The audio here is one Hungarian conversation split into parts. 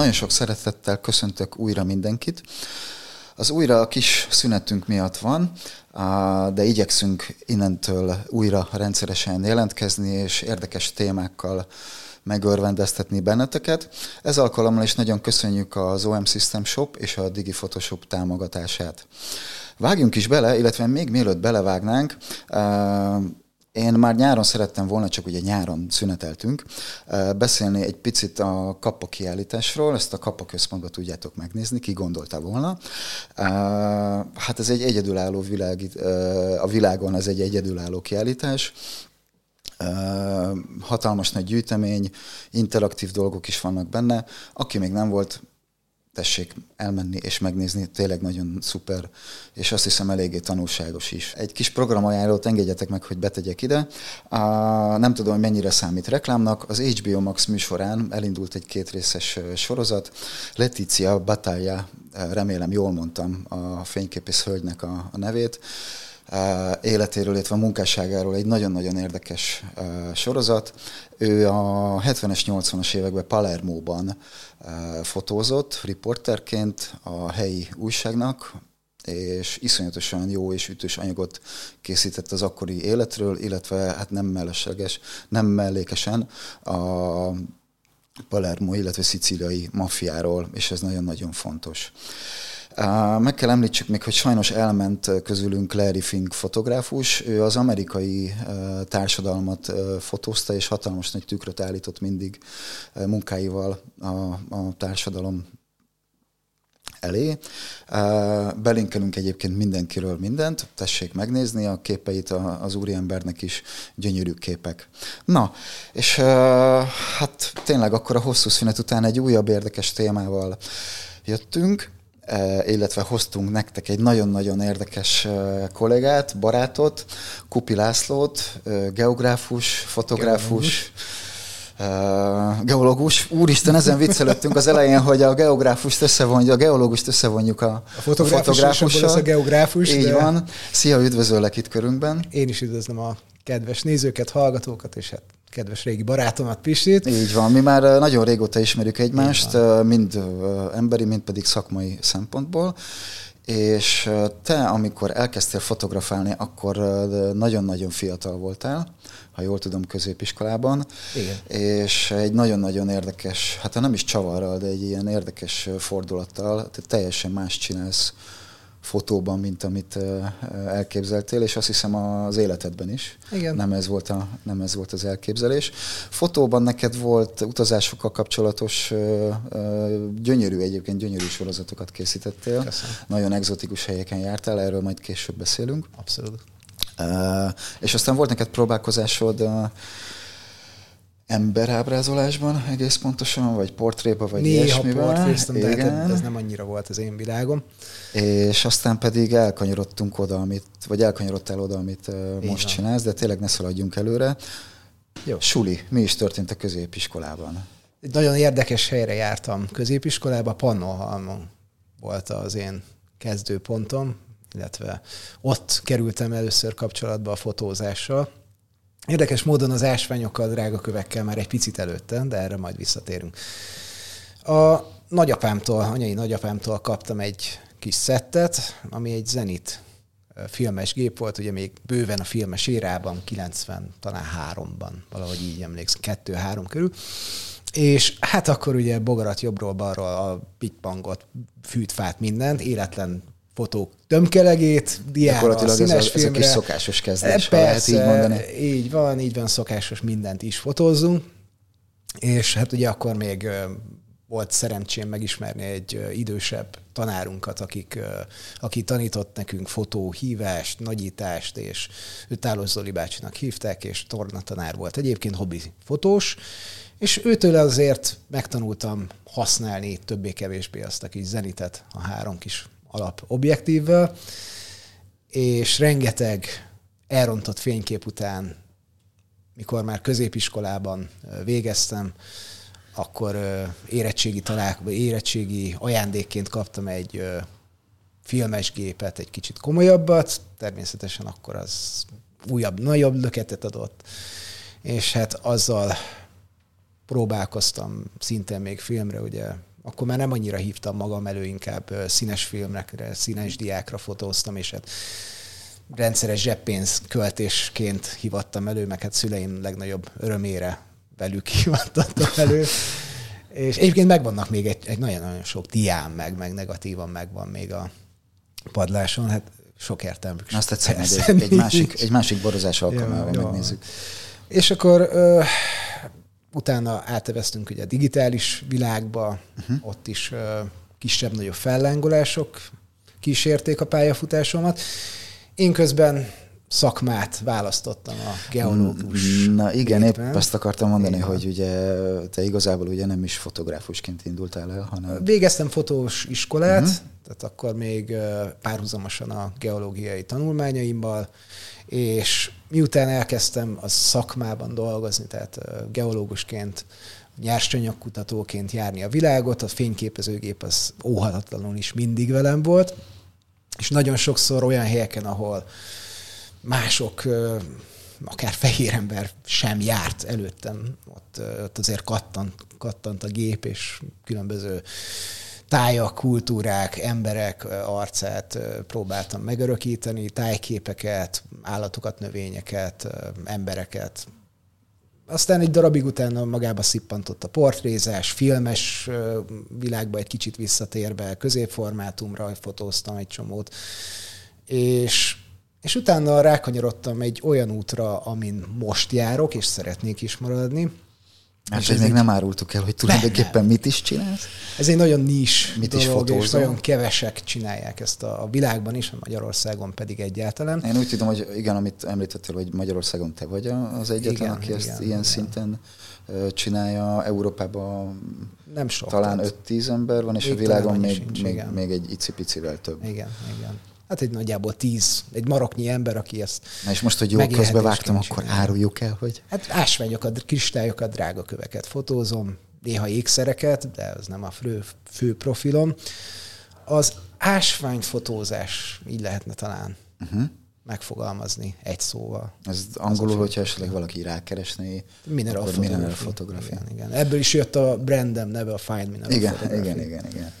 Nagyon sok szeretettel köszöntök újra mindenkit. Az újra a kis szünetünk miatt van, de igyekszünk innentől újra rendszeresen jelentkezni, és érdekes témákkal megörvendeztetni benneteket. Ez alkalommal is nagyon köszönjük az OM System Shop és a Digi Photoshop támogatását. Vágjunk is bele, illetve még mielőtt belevágnánk, én már nyáron szerettem volna, csak ugye nyáron szüneteltünk, beszélni egy picit a kappa kiállításról, ezt a kappa központban tudjátok megnézni, ki gondolta volna. Hát ez egy egyedülálló világ, a világon ez egy egyedülálló kiállítás, hatalmas nagy gyűjtemény, interaktív dolgok is vannak benne. Aki még nem volt, tessék elmenni és megnézni, tényleg nagyon szuper, és azt hiszem eléggé tanulságos is. Egy kis programajánlót engedjetek meg, hogy betegyek ide. A, nem tudom, hogy mennyire számít reklámnak. Az HBO Max műsorán elindult egy kétrészes sorozat. Letícia Batalja, remélem jól mondtam a fényképész hölgynek a, a nevét, életéről, illetve a munkásságáról egy nagyon-nagyon érdekes sorozat. Ő a 70-es, 80-as években Palermóban fotózott riporterként a helyi újságnak, és iszonyatosan jó és ütős anyagot készített az akkori életről, illetve hát nem mellesleges, nem mellékesen a Palermo, illetve szicíliai maffiáról, és ez nagyon-nagyon fontos. Meg kell említsük még, hogy sajnos elment közülünk Larry Fink fotográfus. Ő az amerikai társadalmat fotózta, és hatalmas nagy tükröt állított mindig munkáival a, a társadalom elé. Belinkelünk egyébként mindenkiről mindent, tessék megnézni a képeit, az úriembernek is gyönyörű képek. Na, és hát tényleg akkor a hosszú szünet után egy újabb érdekes témával jöttünk. Eh, illetve hoztunk nektek egy nagyon-nagyon érdekes eh, kollégát, barátot, Kupi Lászlót, eh, geográfus, fotográfus, geológus. geológus. Úristen, ezen viccelődtünk az elején, hogy a geográfust összevonjuk, a geológust összevonjuk a, a fotográfussal. A, a geográfus. Így de... van. Szia, üdvözöllek itt körünkben. Én is üdvözlöm a kedves nézőket, hallgatókat, és hát kedves régi barátomat, Pistit. Így van, mi már nagyon régóta ismerjük egymást, mind emberi, mind pedig szakmai szempontból, és te, amikor elkezdtél fotografálni, akkor nagyon-nagyon fiatal voltál, ha jól tudom, középiskolában. Igen. És egy nagyon-nagyon érdekes, hát nem is csavarral, de egy ilyen érdekes fordulattal, tehát teljesen más csinálsz fotóban, mint amit elképzeltél, és azt hiszem az életedben is. Igen. Nem ez volt, a, nem ez volt az elképzelés. Fotóban neked volt utazásokkal kapcsolatos gyönyörű, egyébként gyönyörű sorozatokat készítettél. Köszönöm. Nagyon egzotikus helyeken jártál, erről majd később beszélünk. Abszolút. És aztán volt neked próbálkozásod emberábrázolásban egész pontosan, vagy portréba, vagy Néha ilyesmiben. portréztem, de hát ez nem annyira volt az én világom. És aztán pedig elkanyarodtunk oda, amit, vagy elkanyarodtál oda, amit Így most van. csinálsz, de tényleg ne szaladjunk előre. Jó. Suli, mi is történt a középiskolában? Egy nagyon érdekes helyre jártam középiskolába, Pannonhalmon volt az én kezdőpontom, illetve ott kerültem először kapcsolatba a fotózással. Érdekes módon az ásványokkal, drága kövekkel már egy picit előtte, de erre majd visszatérünk. A nagyapámtól, anyai nagyapámtól kaptam egy kis szettet, ami egy Zenit filmes gép volt, ugye még bőven a filmes érában, 90, talán 3-ban, valahogy így emlékszem, 2-3 körül. És hát akkor ugye bogarat jobbról, balról a pitpangot, fűtfát, mindent, életlen fotók tömkelegét, diára, színes ez a, filmre. Ez a kis szokásos kezdés, Persze, lehet így mondani. így van, így van, szokásos mindent is fotózzunk. És hát ugye akkor még volt szerencsém megismerni egy idősebb tanárunkat, akik, aki tanított nekünk fotóhívást, nagyítást, és őt Tálos Zoli bácsinak hívták, és torna tanár volt. Egyébként hobbi fotós, és őtől azért megtanultam használni többé-kevésbé azt a kis zenitet, a három kis alap objektívvel, és rengeteg elrontott fénykép után, mikor már középiskolában végeztem, akkor érettségi találkozó, érettségi ajándékként kaptam egy filmes gépet, egy kicsit komolyabbat, természetesen akkor az újabb, nagyobb löketet adott, és hát azzal próbálkoztam szintén még filmre, ugye akkor már nem annyira hívtam magam elő, inkább színes filmekre, színes diákra fotóztam, és hát rendszeres zseppénz költésként hivattam elő, meg hát szüleim legnagyobb örömére velük hivattattam elő. És egyébként megvannak még egy, egy nagyon-nagyon sok diám, meg, meg negatívan megvan még a padláson, hát sok értelmük. Azt egyszer egy, egy, másik, egy másik borozás alkalmával megnézzük. És akkor ö, utána áteveztünk ugye a digitális világba, uh-huh. ott is kisebb-nagyobb fellángolások kísérték a pályafutásomat. Én közben szakmát választottam a geológus. Na igen, épp ezt akartam mondani, igen. hogy ugye te igazából ugye nem is fotográfusként indultál el, hanem... Végeztem fotós iskolát, uh-huh. tehát akkor még párhuzamosan a geológiai tanulmányaimmal, és miután elkezdtem a szakmában dolgozni, tehát geológusként, nyersanyagkutatóként járni a világot, a fényképezőgép az óhatatlanul is mindig velem volt, és nagyon sokszor olyan helyeken, ahol mások, akár fehér ember sem járt előttem, ott, ott azért kattant, kattant a gép, és különböző tájak, kultúrák, emberek arcát próbáltam megörökíteni, tájképeket, állatokat, növényeket, embereket. Aztán egy darabig utána magába szippantott a portrézás, filmes világba egy kicsit visszatérve, középformátumra fotóztam egy csomót, és és utána rákanyarodtam egy olyan útra, amin most járok, és szeretnék is maradni. Hát, hogy még egy... nem árultuk el, hogy tulajdonképpen nem. mit is csinálsz? Ez egy nagyon nis mit dolog, is fotózom? és nagyon kevesek csinálják ezt a, a világban is, a Magyarországon pedig egyáltalán. Én úgy tudom, hogy igen, amit említettél, hogy Magyarországon te vagy az egyetlen, igen, aki igen, ezt igen, ilyen igen. szinten csinálja. Európában nem sok, talán 5-10 ember van, és a világon még, sincs, még, még egy icipicivel több. Igen, igen hát egy nagyjából tíz, egy maroknyi ember, aki ezt Na és most, hogy jó közbevágtam, akkor áruljuk el, hogy... Hát ásványokat, kristályokat, drága köveket fotózom, néha ékszereket, de ez nem a fő, fő profilom. Az ásványfotózás, így lehetne talán. Uh-huh megfogalmazni egy szóval. Ez angolul, hogyha esetleg valaki rákeresné, mineral akkor mineral fotográfia. Igen. Ebből is jött a brandem neve, a Fine Mineral igen, Igen, igen, igen.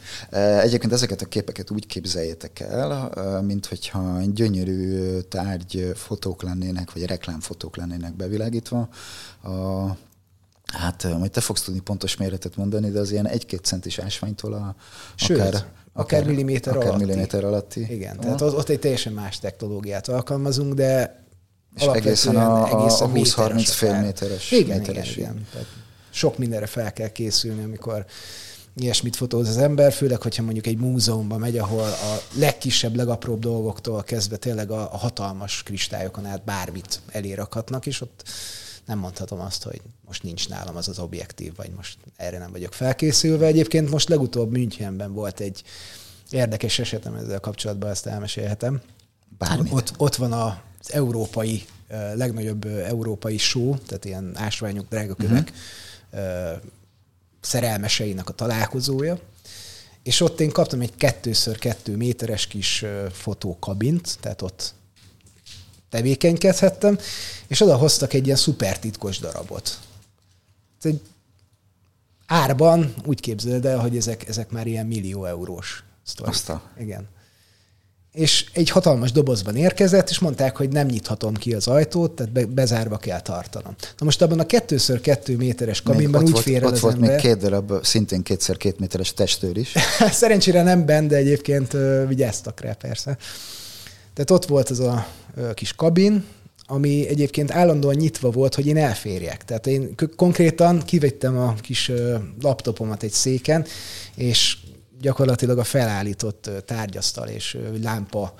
Egyébként ezeket a képeket úgy képzeljétek el, mint hogyha gyönyörű tárgy fotók lennének, vagy reklámfotók lennének bevilágítva. A, hát majd te fogsz tudni pontos méretet mondani, de az ilyen egy-két centis ásványtól a, Sőt, akár Akár milliméter akár alatti. milliméter alatti. Igen, Aha. tehát ott egy teljesen más technológiát alkalmazunk, de és egészen a, a 20-30 fél méteres. Igen, méteres. igen, igen. Tehát sok mindenre fel kell készülni, amikor ilyesmit fotóz az ember, főleg, hogyha mondjuk egy múzeumban megy, ahol a legkisebb, legapróbb dolgoktól kezdve tényleg a, a hatalmas kristályokon át bármit elérakhatnak, és ott nem mondhatom azt, hogy most nincs nálam az az objektív, vagy most erre nem vagyok felkészülve. Egyébként most legutóbb Münchenben volt egy érdekes esetem ezzel kapcsolatban, ezt elmesélhetem. Bármit. Ott, ott van az európai, legnagyobb európai só, tehát ilyen ásványok, drágakövek uh-huh. szerelmeseinek a találkozója, és ott én kaptam egy kettőször kettő méteres kis fotókabint, tehát ott tevékenykedhettem, és oda hoztak egy ilyen szuper titkos darabot. Ez egy árban úgy képzeld el, hogy ezek, ezek már ilyen millió eurós Aztán. Igen. És egy hatalmas dobozban érkezett, és mondták, hogy nem nyithatom ki az ajtót, tehát be, bezárva kell tartanom. Na most abban a kettőször kettő méteres kabinban úgy fér Ott az volt ember. még két darab, szintén kétszer két méteres testőr is. Szerencsére nem benne, de egyébként vigyáztak rá persze. Tehát ott volt az a kis kabin, ami egyébként állandóan nyitva volt, hogy én elférjek. Tehát én konkrétan kivettem a kis laptopomat egy széken, és gyakorlatilag a felállított tárgyasztal és lámpa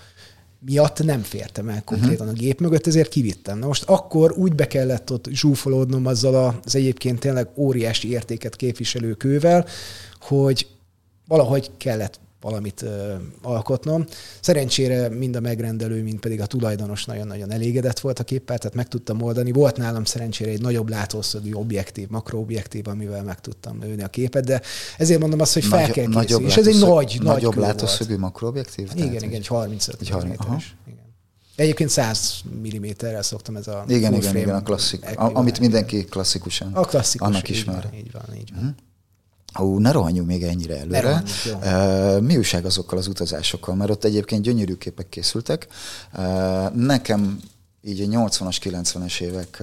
miatt nem fértem el konkrétan uh-huh. a gép mögött, ezért kivittem. Na most akkor úgy be kellett ott zsúfolódnom azzal az egyébként tényleg óriási értéket képviselő kővel, hogy valahogy kellett valamit ö, alkotnom. Szerencsére mind a megrendelő, mind pedig a tulajdonos nagyon-nagyon elégedett volt a képpel, tehát meg tudtam oldani. Volt nálam szerencsére egy nagyobb látószögű objektív, makroobjektív, amivel meg tudtam lőni a képet, de ezért mondom azt, hogy fel Nagy, kell készülni. És ez egy nagy, nagyobb nagy látószögű makroobjektív? Igen, igen, egy 35 egy méteres. Egyébként 100 mm-rel szoktam ez a Igen, igen, igen, a klasszik. A, amit mindenki klasszikusan. A klasszikus. Annak ismer. Így van, így van. Így van. Uh-huh. Ó, ne rohanjunk még ennyire előre. Uh, mi újság azokkal az utazásokkal? Mert ott egyébként gyönyörű képek készültek. Nekem így a 80-as, 90-es évek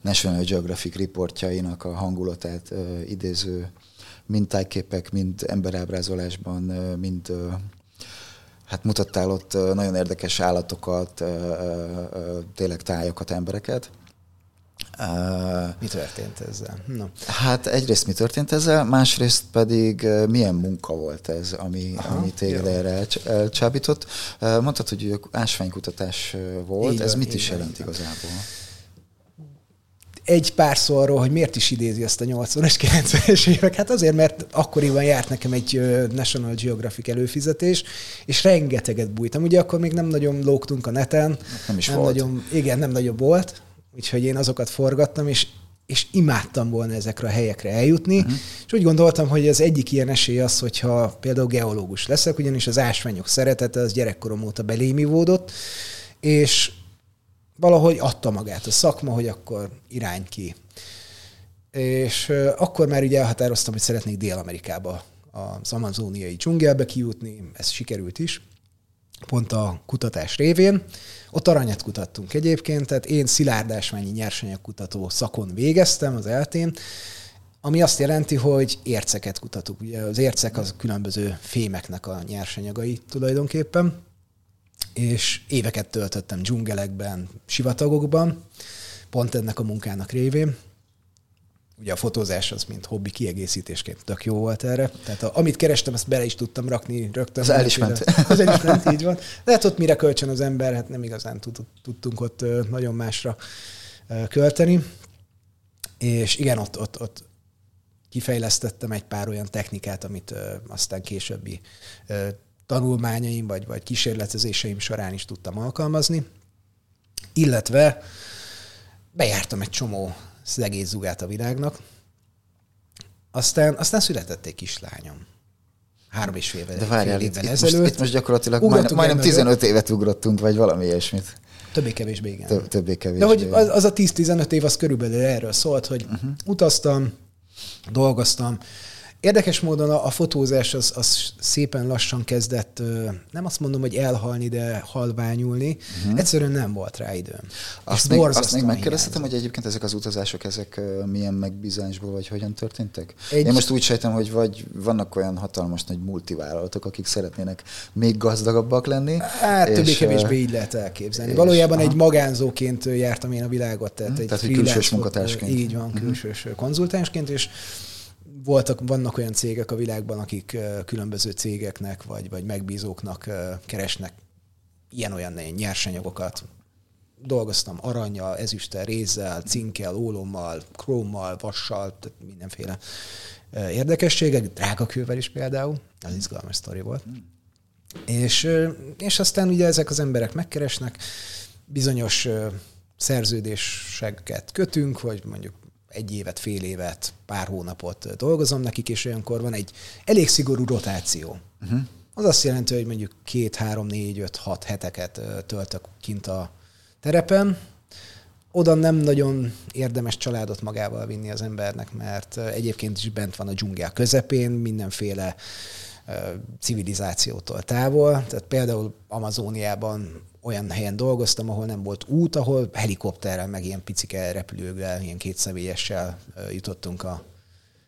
National Geographic riportjainak a hangulatát idéző mind tájképek, mind emberábrázolásban, mind hát mutattál ott nagyon érdekes állatokat, tényleg tájakat, embereket. Mi történt ezzel? No. Hát egyrészt mi történt ezzel, másrészt pedig milyen munka volt ez, ami, Aha, ami téged erre elcsábított. Mondtad, hogy ásványkutatás volt, így ez van, mit is van, jelent igazából? egy pár szó arról, hogy miért is idézi ezt a 80-as, 90-es évek. Hát azért, mert akkoriban járt nekem egy National Geographic előfizetés, és rengeteget bújtam. Ugye akkor még nem nagyon lógtunk a neten. Nem is nem volt. Nagyon, igen, nem nagyobb volt úgyhogy én azokat forgattam, és, és imádtam volna ezekre a helyekre eljutni, uh-huh. és úgy gondoltam, hogy az egyik ilyen esély az, hogyha például geológus leszek, ugyanis az ásványok szeretete az gyerekkorom óta belémivódott, és valahogy adta magát a szakma, hogy akkor irány ki. És akkor már ugye elhatároztam, hogy szeretnék Dél-Amerikába, az amazóniai dzsungelbe kijutni, ez sikerült is, pont a kutatás révén. Ott aranyat kutattunk egyébként, tehát én szilárdásványi nyersanyagkutató szakon végeztem az eltén, ami azt jelenti, hogy érceket kutatunk. Ugye az ércek az különböző fémeknek a nyersanyagai tulajdonképpen, és éveket töltöttem dzsungelekben, sivatagokban, pont ennek a munkának révén ugye a fotózás az, mint hobbi kiegészítésként tök jó volt erre. Tehát a, amit kerestem, ezt bele is tudtam rakni rögtön. Az el is ment. Az el is ment, így van. Lehet ott mire kölcsön az ember, hát nem igazán tud, tudtunk ott nagyon másra költeni. És igen, ott, ott, ott kifejlesztettem egy pár olyan technikát, amit aztán későbbi tanulmányaim vagy, vagy kísérletezéseim során is tudtam alkalmazni. Illetve bejártam egy csomó az egész zugát a világnak. Aztán, aztán született egy kislányom. Három és fél, De várjál, fél itt, itt, most, itt most gyakorlatilag majdnem, majdnem 15 évet ugrottunk, vagy valami ilyesmit. Többé-kevésbé igen. Több, többé-kevésbé. De hogy az, az a 10-15 év az körülbelül erről szólt, hogy uh-huh. utaztam, dolgoztam, Érdekes módon a, a fotózás az, az szépen lassan kezdett, nem azt mondom, hogy elhalni, de halványulni. Uh-huh. Egyszerűen nem volt rá időm. Azt még, azt még megkérdeztetem, hogy egyébként ezek az utazások, ezek milyen megbízásból, vagy hogyan történtek? Egy... Én most úgy sejtem, hogy vagy vannak olyan hatalmas nagy multivállalatok, akik szeretnének még gazdagabbak lenni. Hát többé-kevésbé így lehet elképzelni. És, Valójában aha. egy magánzóként jártam én a világot. Tehát, uh-huh. egy tehát hogy külsős munkatársként. Így van, uh-huh. külsős konzultánsként, és voltak, vannak olyan cégek a világban, akik különböző cégeknek vagy, vagy megbízóknak keresnek ilyen-olyan nyersanyagokat. Dolgoztam aranyjal, ezüsttel, rézzel, cinkkel, ólommal, krómmal, vassal, tehát mindenféle érdekességek, drágakővel is például, az izgalmas sztori volt. Hmm. És, és aztán ugye ezek az emberek megkeresnek, bizonyos szerződéseket kötünk, vagy mondjuk egy évet, fél évet, pár hónapot dolgozom nekik, és olyankor van egy elég szigorú rotáció. Uh-huh. Az azt jelenti, hogy mondjuk két, három, négy, öt, hat heteket töltök kint a terepen. Oda nem nagyon érdemes családot magával vinni az embernek, mert egyébként is bent van a dzsungel közepén, mindenféle civilizációtól távol. Tehát például Amazóniában olyan helyen dolgoztam, ahol nem volt út, ahol helikopterrel, meg ilyen picike repülővel, ilyen kétszemélyessel jutottunk a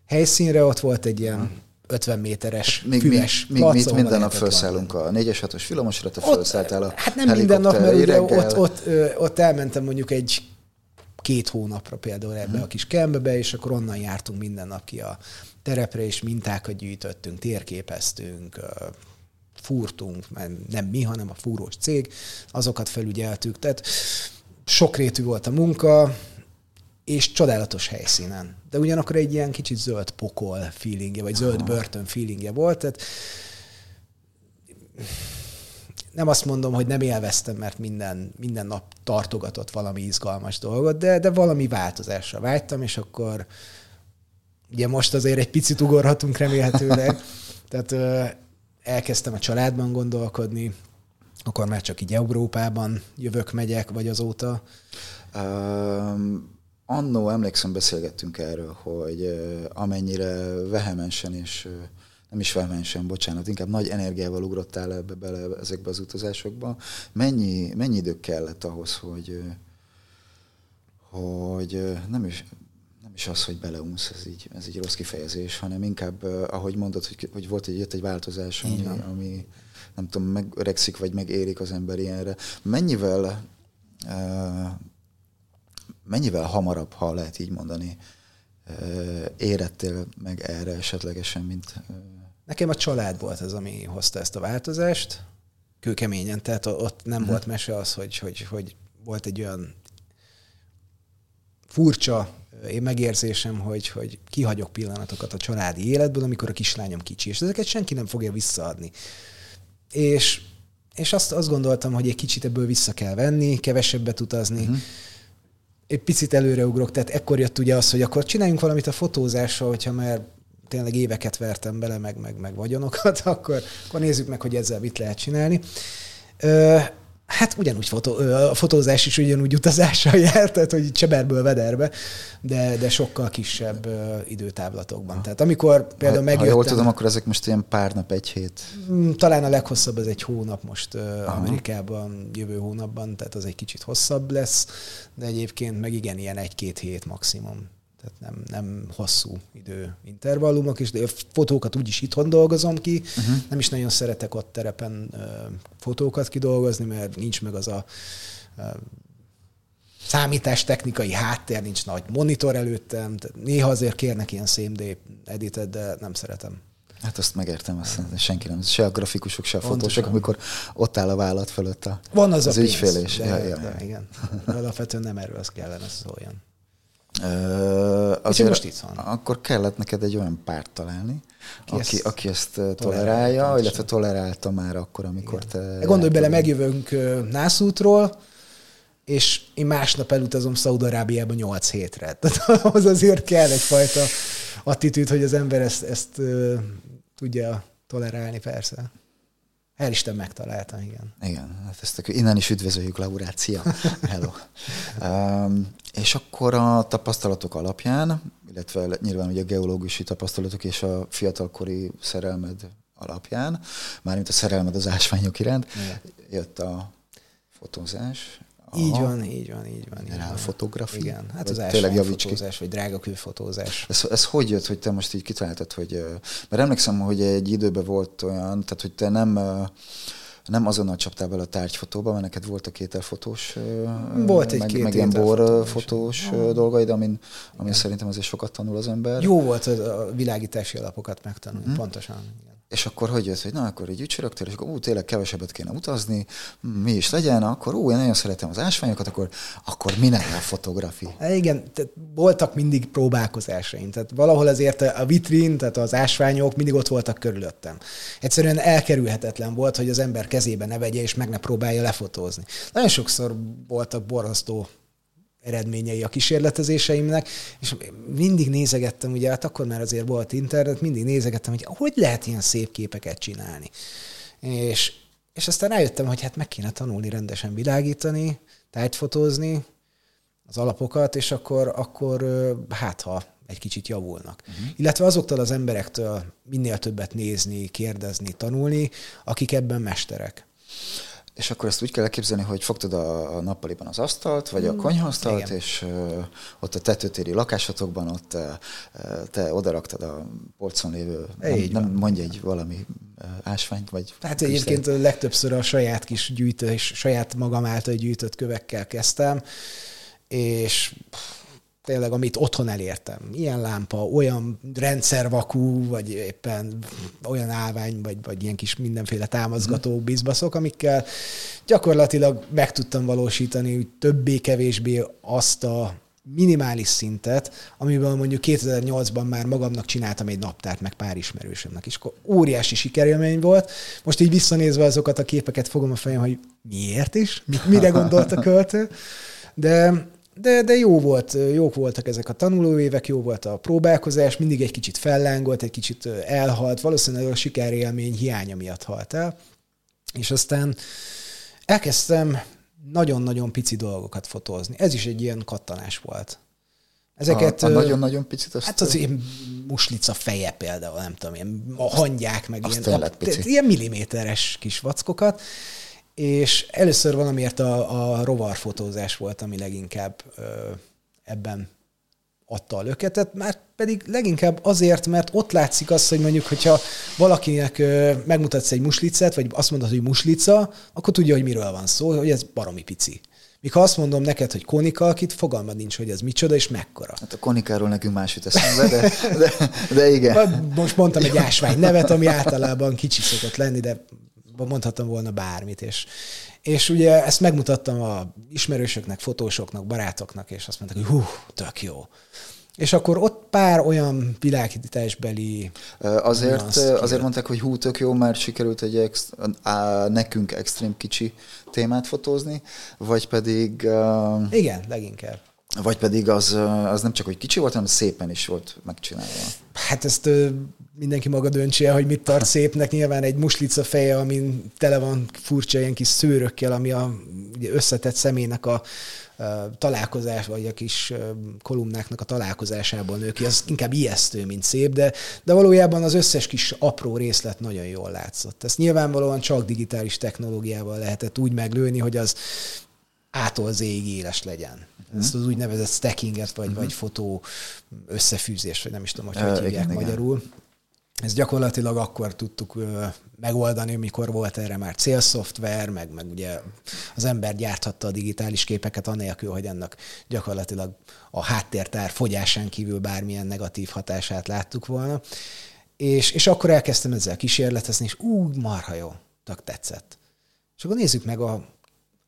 helyszínre. Ott volt egy ilyen 50 méteres még, füves még, még minden nap felszállunk a 4-es 6-os villamosra, te felszálltál a Hát nem minden nap, mert ugye ott, ott, ott elmentem mondjuk egy két hónapra például ebbe hmm. a kis kembebe, és akkor onnan jártunk minden nap ki a terepre, és mintákat gyűjtöttünk, térképeztünk, fúrtunk, mert nem mi, hanem a fúrós cég, azokat felügyeltük. Tehát sokrétű volt a munka, és csodálatos helyszínen. De ugyanakkor egy ilyen kicsit zöld pokol feelingje, vagy zöld börtön feelingje volt, tehát nem azt mondom, hogy nem élveztem, mert minden, minden nap tartogatott valami izgalmas dolgot, de, de valami változásra vágytam, és akkor ugye most azért egy picit ugorhatunk remélhetőleg. Tehát elkezdtem a családban gondolkodni, akkor már csak így Európában jövök, megyek, vagy azóta? Um, annó emlékszem, beszélgettünk erről, hogy amennyire vehemensen és nem is vehemensen, bocsánat, inkább nagy energiával ugrottál ebbe bele ezekbe az utazásokba. Mennyi, mennyi idő kellett ahhoz, hogy, hogy nem is, is az, hogy beleunsz, ez így, ez így rossz kifejezés, hanem inkább, ahogy mondod, hogy, hogy volt egy, jött egy változás, ami, ami nem tudom, megöregszik, vagy megérik az ember ilyenre. Mennyivel mennyivel hamarabb, ha lehet így mondani, érettél meg erre esetlegesen, mint... Nekem a család volt az, ami hozta ezt a változást, kőkeményen, tehát ott nem hmm. volt mese az, hogy, hogy, hogy volt egy olyan furcsa én megérzésem, hogy, hogy kihagyok pillanatokat a családi életből, amikor a kislányom kicsi, és ezeket senki nem fogja visszaadni. És, és azt, azt gondoltam, hogy egy kicsit ebből vissza kell venni, kevesebbet utazni, uh-huh egy picit előreugrok, tehát ekkor jött ugye az, hogy akkor csináljunk valamit a fotózással, hogyha már tényleg éveket vertem bele, meg, meg, meg vagyonokat, akkor, akkor nézzük meg, hogy ezzel mit lehet csinálni. Ö, Hát ugyanúgy fotó, a fotózás is ugyanúgy utazással járt, tehát hogy cseberből vederbe, de, de sokkal kisebb időtávlatokban. Tehát amikor például ha, megjöttem... Ha jól tudom, akkor ezek most ilyen pár nap, egy hét? Mm, talán a leghosszabb az egy hónap most Aha. Amerikában, jövő hónapban, tehát az egy kicsit hosszabb lesz, de egyébként meg igen, ilyen egy-két hét maximum tehát nem, nem hosszú idő intervallumok, és de a fotókat úgyis itthon dolgozom ki, uh-huh. nem is nagyon szeretek ott terepen uh, fotókat kidolgozni, mert nincs meg az a uh, számítástechnikai háttér, nincs nagy monitor előttem, tehát néha azért kérnek ilyen CMD editet, de nem szeretem. Hát azt megértem, azt senki nem. Se a grafikusok, se a fotósok, amikor ott áll a vállat fölött a, Van az, az a ügyfélés. De, ja, ja. de, igen. De alapvetően nem erről az kellene szóljon. Uh, azért most itt van. Akkor kellett neked egy olyan párt találni, aki, aki, ezt, aki ezt tolerálja, illetve tolerálta már akkor, amikor Igen. te... Gondolj bele, megjövünk Nászútról, és én másnap elutazom Szaudarábiába 8 hétre. Tehát az azért kell egyfajta attitűd, hogy az ember ezt, ezt tudja tolerálni, persze. El Isten megtalálta, igen. Igen, hát ezt innen is üdvözöljük, Laurácia. Hello. um, és akkor a tapasztalatok alapján, illetve nyilván ugye a geológusi tapasztalatok és a fiatalkori szerelmed alapján, mármint a szerelmed az ásványok iránt, igen. jött a fotózás, Aha. Így van, így van, így van. Így van. fotografia? Igen, hát az ásványfotózás, vagy drágakőfotózás. Ez, ez hogy jött, hogy te most így kitaláltad, hogy... Mert emlékszem, hogy egy időben volt olyan, tehát hogy te nem nem azonnal csaptál bele a tárgyfotóba, mert neked volt a kételfotós, volt egy meg, két meg ilyen borfotós dolgaid, amin, amin szerintem azért sokat tanul az ember. Jó volt a világítási alapokat megtanulni, hmm. pontosan. Igen. És akkor hogy jött, hogy na, akkor egy ücsörögtél, és akkor ú, tényleg kevesebbet kéne utazni, mi is legyen, akkor ú, én nagyon szeretem az ásványokat, akkor, akkor minek a fotográfi? Hát igen, tehát voltak mindig próbálkozásaim, tehát valahol azért a vitrin, tehát az ásványok mindig ott voltak körülöttem. Egyszerűen elkerülhetetlen volt, hogy az ember kezébe ne vegye, és meg ne próbálja lefotózni. Nagyon sokszor voltak borzasztó eredményei a kísérletezéseimnek, és mindig nézegettem, ugye hát akkor már azért volt internet, mindig nézegettem, hogy hogy lehet ilyen szép képeket csinálni. És, és aztán rájöttem, hogy hát meg kéne tanulni rendesen világítani, tájtfotózni, az alapokat, és akkor, akkor hát ha egy kicsit javulnak. Uh-huh. Illetve azoktól az emberektől minél többet nézni, kérdezni, tanulni, akik ebben mesterek. És akkor ezt úgy kell elképzelni, hogy fogtad a nappaliban az asztalt, vagy a hmm, konyhasztalt, Igen. és uh, ott a tetőtéri lakásotokban ott uh, te odaraktad a polcon lévő, nem, nem mondj egy valami uh, ásványt, vagy... Hát egyébként legtöbbször a saját kis gyűjtő, és saját magam által gyűjtött kövekkel kezdtem, és tényleg, amit otthon elértem. Ilyen lámpa, olyan rendszervakú, vagy éppen olyan állvány, vagy, vagy ilyen kis mindenféle támaszgató mhm. bizbaszok, amikkel gyakorlatilag meg tudtam valósítani hogy többé-kevésbé azt a minimális szintet, amiben mondjuk 2008-ban már magamnak csináltam egy naptárt, meg pár ismerősömnek is. Óriási sikerélmény volt. Most így visszanézve azokat a képeket fogom a fejem, hogy miért is, mire gondolt a költő. De de, de jó volt, jók voltak ezek a tanulóévek, jó volt a próbálkozás, mindig egy kicsit fellángolt, egy kicsit elhalt, valószínűleg a sikerélmény hiánya miatt halt el. És aztán elkezdtem nagyon-nagyon pici dolgokat fotózni. Ez is egy ilyen kattanás volt. Ezeket, a, a nagyon-nagyon picit azt... Hát az ilyen muslica feje például, nem tudom, ilyen a hangyák, meg azt ilyen, a, pici. ilyen milliméteres kis vackokat, és először valamiért a, a rovarfotózás volt, ami leginkább ö, ebben adta a löketet, már pedig leginkább azért, mert ott látszik az, hogy mondjuk, hogyha valakinek ö, megmutatsz egy muslicet, vagy azt mondod, hogy muslica, akkor tudja, hogy miről van szó, hogy ez baromi pici. Míg ha azt mondom neked, hogy konika, akit fogalmad nincs, hogy ez micsoda és mekkora. Hát a konikáról nekünk más jut eszembe, de, de, de igen. Most mondtam egy ásvány nevet, ami általában kicsi szokott lenni, de mondhattam volna bármit. És, és ugye ezt megmutattam a ismerősöknek, fotósoknak, barátoknak, és azt mondták, hogy hú, tök jó. És akkor ott pár olyan világításbeli... Azért, azért mondták, hogy hú, tök jó, mert sikerült egy ex, á, nekünk extrém kicsi témát fotózni, vagy pedig... Uh, Igen, leginkább. Vagy pedig az, az nem csak, hogy kicsi volt, hanem szépen is volt megcsinálva. Hát ezt mindenki maga döntse el, hogy mit tart szépnek. Nyilván egy muslica feje, amin tele van furcsa ilyen kis szőrökkel, ami a összetett személynek a, találkozás, vagy a kis kolumnáknak a találkozásából nő ki, az inkább ijesztő, mint szép, de, de valójában az összes kis apró részlet nagyon jól látszott. Ezt nyilvánvalóan csak digitális technológiával lehetett úgy meglőni, hogy az ától zéig éles legyen. Uh-huh. Ezt az úgynevezett stackinget, vagy, uh-huh. vagy fotó összefűzést, vagy nem is tudom, hogy hogy hívják igen, magyarul. Ezt gyakorlatilag akkor tudtuk megoldani, amikor volt erre már célszoftver, meg, meg ugye az ember gyárthatta a digitális képeket anélkül, hogy ennek gyakorlatilag a háttértár fogyásán kívül bármilyen negatív hatását láttuk volna. És, és akkor elkezdtem ezzel kísérletezni, és úgy marha jó, tök tetszett. És akkor nézzük meg a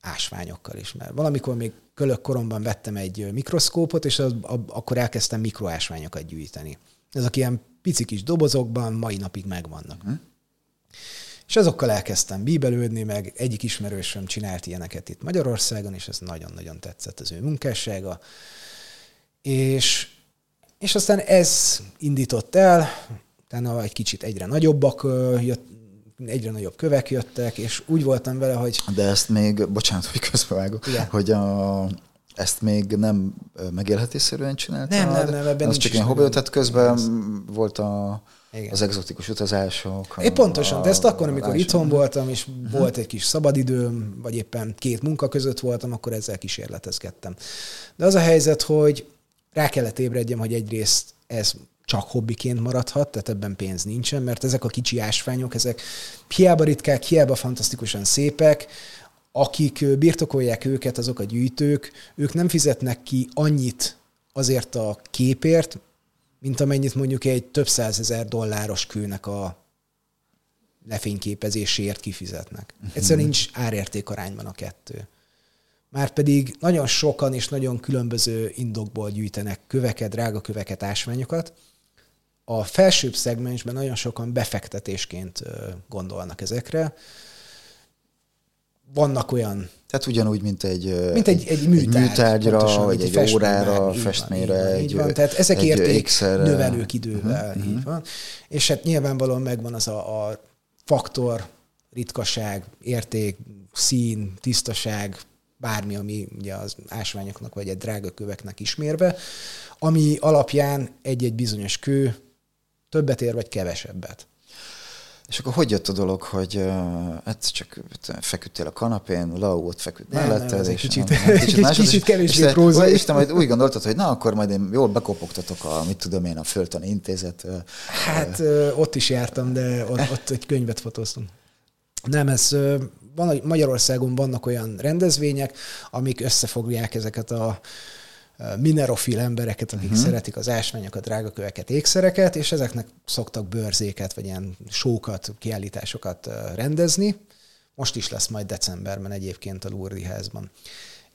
ásványokkal is, mert valamikor még kölök koromban vettem egy mikroszkópot, és az, a, akkor elkezdtem mikroásványokat gyűjteni. Ezek ilyen pici kis dobozokban mai napig megvannak. Hm? És azokkal elkezdtem bíbelődni, meg egyik ismerősöm csinált ilyeneket itt Magyarországon, és ez nagyon-nagyon tetszett az ő munkássága. És, és aztán ez indított el, utána egy kicsit egyre nagyobbak jött, egyre nagyobb kövek jöttek, és úgy voltam vele, hogy... De ezt még, bocsánat, hogy közbevágok, hogy a, ezt még nem megélhetésszerűen csináltad? Nem, nem, nem, ebben Az csak ilyen hobbi, tehát közben volt a, Igen. az exotikus utazások. É, pontosan, a, de ezt akkor, amikor itthon voltam, és uh-huh. volt egy kis szabadidőm, vagy éppen két munka között voltam, akkor ezzel kísérletezgettem. De az a helyzet, hogy rá kellett ébredjem, hogy egyrészt ez csak hobbiként maradhat, tehát ebben pénz nincsen, mert ezek a kicsi ásványok, ezek hiába ritkák, hiába fantasztikusan szépek, akik birtokolják őket, azok a gyűjtők, ők nem fizetnek ki annyit azért a képért, mint amennyit mondjuk egy több százezer dolláros kőnek a lefényképezéséért kifizetnek. Mhm. Egyszerűen nincs árérték arányban a kettő. Márpedig nagyon sokan és nagyon különböző indokból gyűjtenek köveket, drága köveket, ásványokat. A felsőbb szegmensben nagyon sokan befektetésként gondolnak ezekre, vannak olyan tehát ugyanúgy, mint egy, mint egy, egy, műtárgy, egy műtárgyra, pontosan, vagy egy, egy órára, festményre. Így van, így van. Tehát ezek érték növelők idővel, uh-huh, így uh-huh. van. És hát nyilvánvalóan megvan az a, a faktor, ritkaság, érték, szín, tisztaság, bármi, ami ugye az ásványoknak vagy egy drága köveknek ismérve, ami alapján egy-egy bizonyos kő többet ér, vagy kevesebbet. És akkor hogy jött a dolog, hogy uh, hát csak feküdtél a kanapén, Lau ott feküdt melletted, és kicsit, nem, nem, kicsit, kicsit, kicsit kevésbé próza. És te majd úgy gondoltad, hogy na, akkor majd én jól bekopogtatok a, mit tudom én, a Föltani Intézet. Hát uh, ott is jártam, de ott, ott egy könyvet fotóztunk. Nem, ez van, Magyarországon vannak olyan rendezvények, amik összefogják ezeket a minerofil embereket, akik uh-huh. szeretik az ásványokat, drágaköveket, ékszereket, és ezeknek szoktak bőrzéket, vagy ilyen sókat, kiállításokat rendezni. Most is lesz majd decemberben egyébként a Lourdes házban.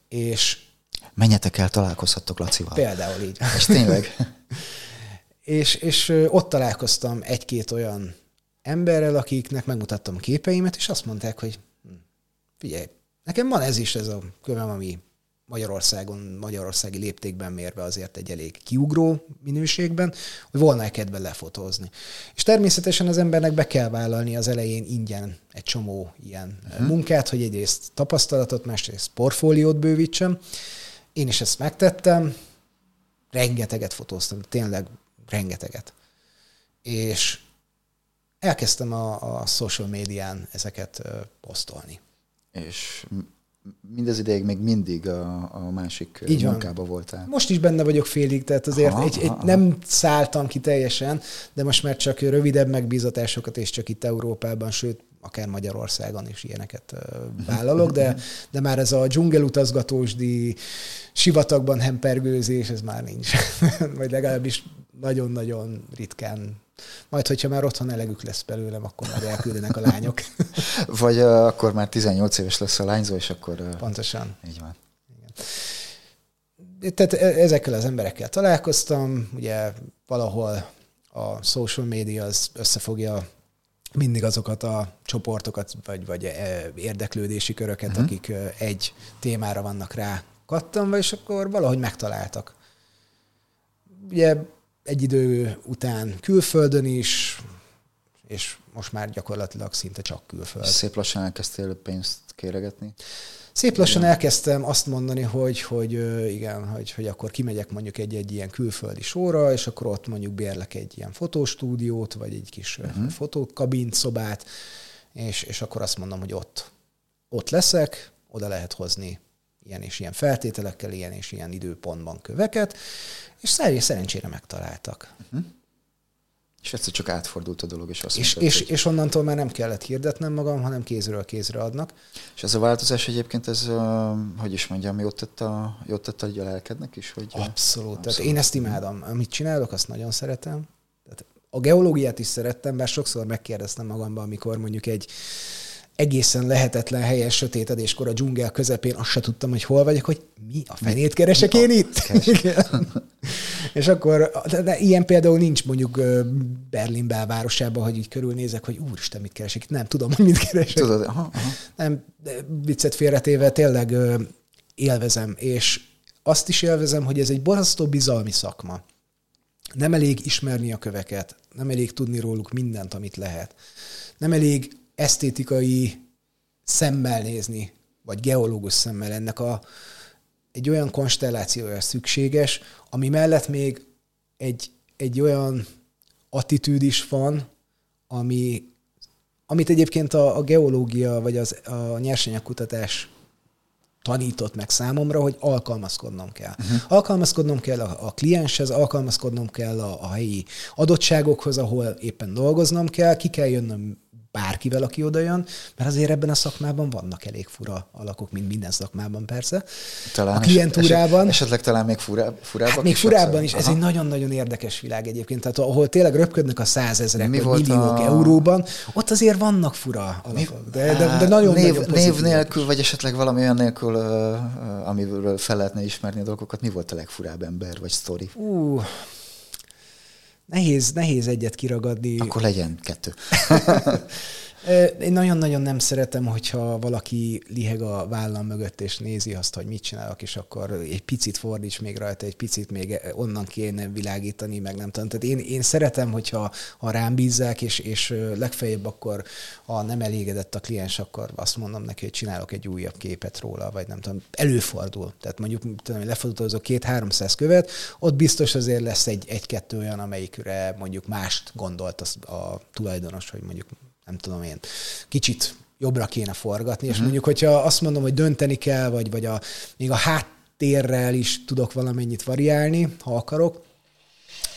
És Menjetek el, találkozhattok Lacival. Például így. És tényleg. és, és ott találkoztam egy-két olyan emberrel, akiknek megmutattam a képeimet, és azt mondták, hogy hm, figyelj, nekem van ez is ez a kövem, ami Magyarországon, magyarországi léptékben mérve azért egy elég kiugró minőségben, hogy volna-e kedve lefotózni. És természetesen az embernek be kell vállalni az elején ingyen egy csomó ilyen uh-huh. munkát, hogy egyrészt tapasztalatot, másrészt portfóliót bővítsem. Én is ezt megtettem, rengeteget fotóztam, tényleg rengeteget. És elkezdtem a, a social médián ezeket posztolni. És mindez ideig még mindig a, a másik Így munkába van. voltál. Most is benne vagyok félig, tehát azért aha, egy, egy, aha. nem szálltam ki teljesen, de most már csak rövidebb megbízatásokat, és csak itt Európában, sőt, akár Magyarországon is ilyeneket vállalok, de, de már ez a dzsungelutazgatósdi sivatagban hempergőzés, ez már nincs. Vagy legalábbis nagyon-nagyon ritkán majd, hogyha már otthon elegük lesz belőlem, akkor majd elküldenek a lányok. Vagy uh, akkor már 18 éves lesz a lányzó, és akkor... Uh, Pontosan. Így van. Igen. Tehát e, ezekkel az emberekkel találkoztam, ugye valahol a social media az összefogja mindig azokat a csoportokat, vagy, vagy e, érdeklődési köröket, uh-huh. akik egy témára vannak rá kattanva, és akkor valahogy megtaláltak. Ugye egy idő után külföldön is, és most már gyakorlatilag szinte csak külföld. Szép lassan elkezdtél pénzt kéregetni? Szép lassan igen. elkezdtem azt mondani, hogy, hogy igen, hogy, hogy akkor kimegyek mondjuk egy-egy ilyen külföldi sóra, és akkor ott mondjuk bérlek egy ilyen fotostúdiót, vagy egy kis uh-huh. fotókabint, szobát, és, és akkor azt mondom, hogy ott, ott leszek, oda lehet hozni ilyen és ilyen feltételekkel, ilyen és ilyen időpontban köveket, és szerencsére megtaláltak. Uh-huh. És egyszer csak átfordult a dolog, és azt és, mondtad, és, hogy... és onnantól már nem kellett hirdetnem magam, hanem kézről kézre adnak. És ez a változás egyébként, ez, hogy is mondjam, jót tett a, jót tett a lelkednek is? Hogy abszolút. abszolút. Tehát én ezt imádom. Amit csinálok, azt nagyon szeretem. Tehát a geológiát is szerettem, bár sokszor megkérdeztem magamban, amikor mondjuk egy egészen lehetetlen helyen sötétedéskor a dzsungel közepén azt se tudtam, hogy hol vagyok, hogy mi a fenét keresek én itt? és akkor, de, de ilyen például nincs mondjuk Berlin belvárosában, hogy így körülnézek, hogy úristen, mit keresek itt? Nem tudom, hogy mit keresek. Tudod, aha, aha. Nem, viccet félretéve tényleg élvezem, és azt is élvezem, hogy ez egy borzasztó bizalmi szakma. Nem elég ismerni a köveket, nem elég tudni róluk mindent, amit lehet. Nem elég esztétikai szemmel nézni, vagy geológus szemmel ennek a, egy olyan konstellációja szükséges, ami mellett még egy, egy olyan attitűd is van, ami, amit egyébként a, a geológia vagy az, a nyersanyagkutatás tanított meg számomra, hogy alkalmazkodnom kell. Uh-huh. Alkalmazkodnom kell a, a klienshez, alkalmazkodnom kell a, a helyi adottságokhoz, ahol éppen dolgoznom kell, ki kell jönnöm bárkivel, aki oda jön, mert azért ebben a szakmában vannak elég fura alakok, mint minden szakmában persze. Talán a klientúrában. Eset, esetleg talán még furább, furábbak hát még furábban is. Aha. Ez egy nagyon-nagyon érdekes világ egyébként. Tehát ahol tényleg röpködnek a százezrek, Mi vagy milliók a... euróban, ott azért vannak fura alakok. De, de, de nagyon, név, nagyon név nélkül, vagy esetleg valami olyan nélkül, amiről fel lehetne ismerni a dolgokat, mi volt a legfurább ember, vagy sztori? Uh, Nehéz, nehéz egyet kiragadni. Akkor legyen kettő. Én nagyon-nagyon nem szeretem, hogyha valaki liheg a vállam mögött, és nézi azt, hogy mit csinálok, és akkor egy picit fordíts még rajta, egy picit még onnan kéne világítani, meg nem tudom. Tehát én, én szeretem, hogyha ha rám bízzák, és, és legfeljebb akkor, ha nem elégedett a kliens, akkor azt mondom neki, hogy csinálok egy újabb képet róla, vagy nem tudom. Előfordul. Tehát mondjuk tudom, lefotózok két-háromszáz követ, ott biztos azért lesz egy, egy-kettő olyan, amelyikre mondjuk mást gondolt az, a tulajdonos, hogy mondjuk nem tudom én, kicsit jobbra kéne forgatni, és uh-huh. mondjuk, hogyha azt mondom, hogy dönteni kell, vagy, vagy a, még a háttérrel is tudok valamennyit variálni, ha akarok,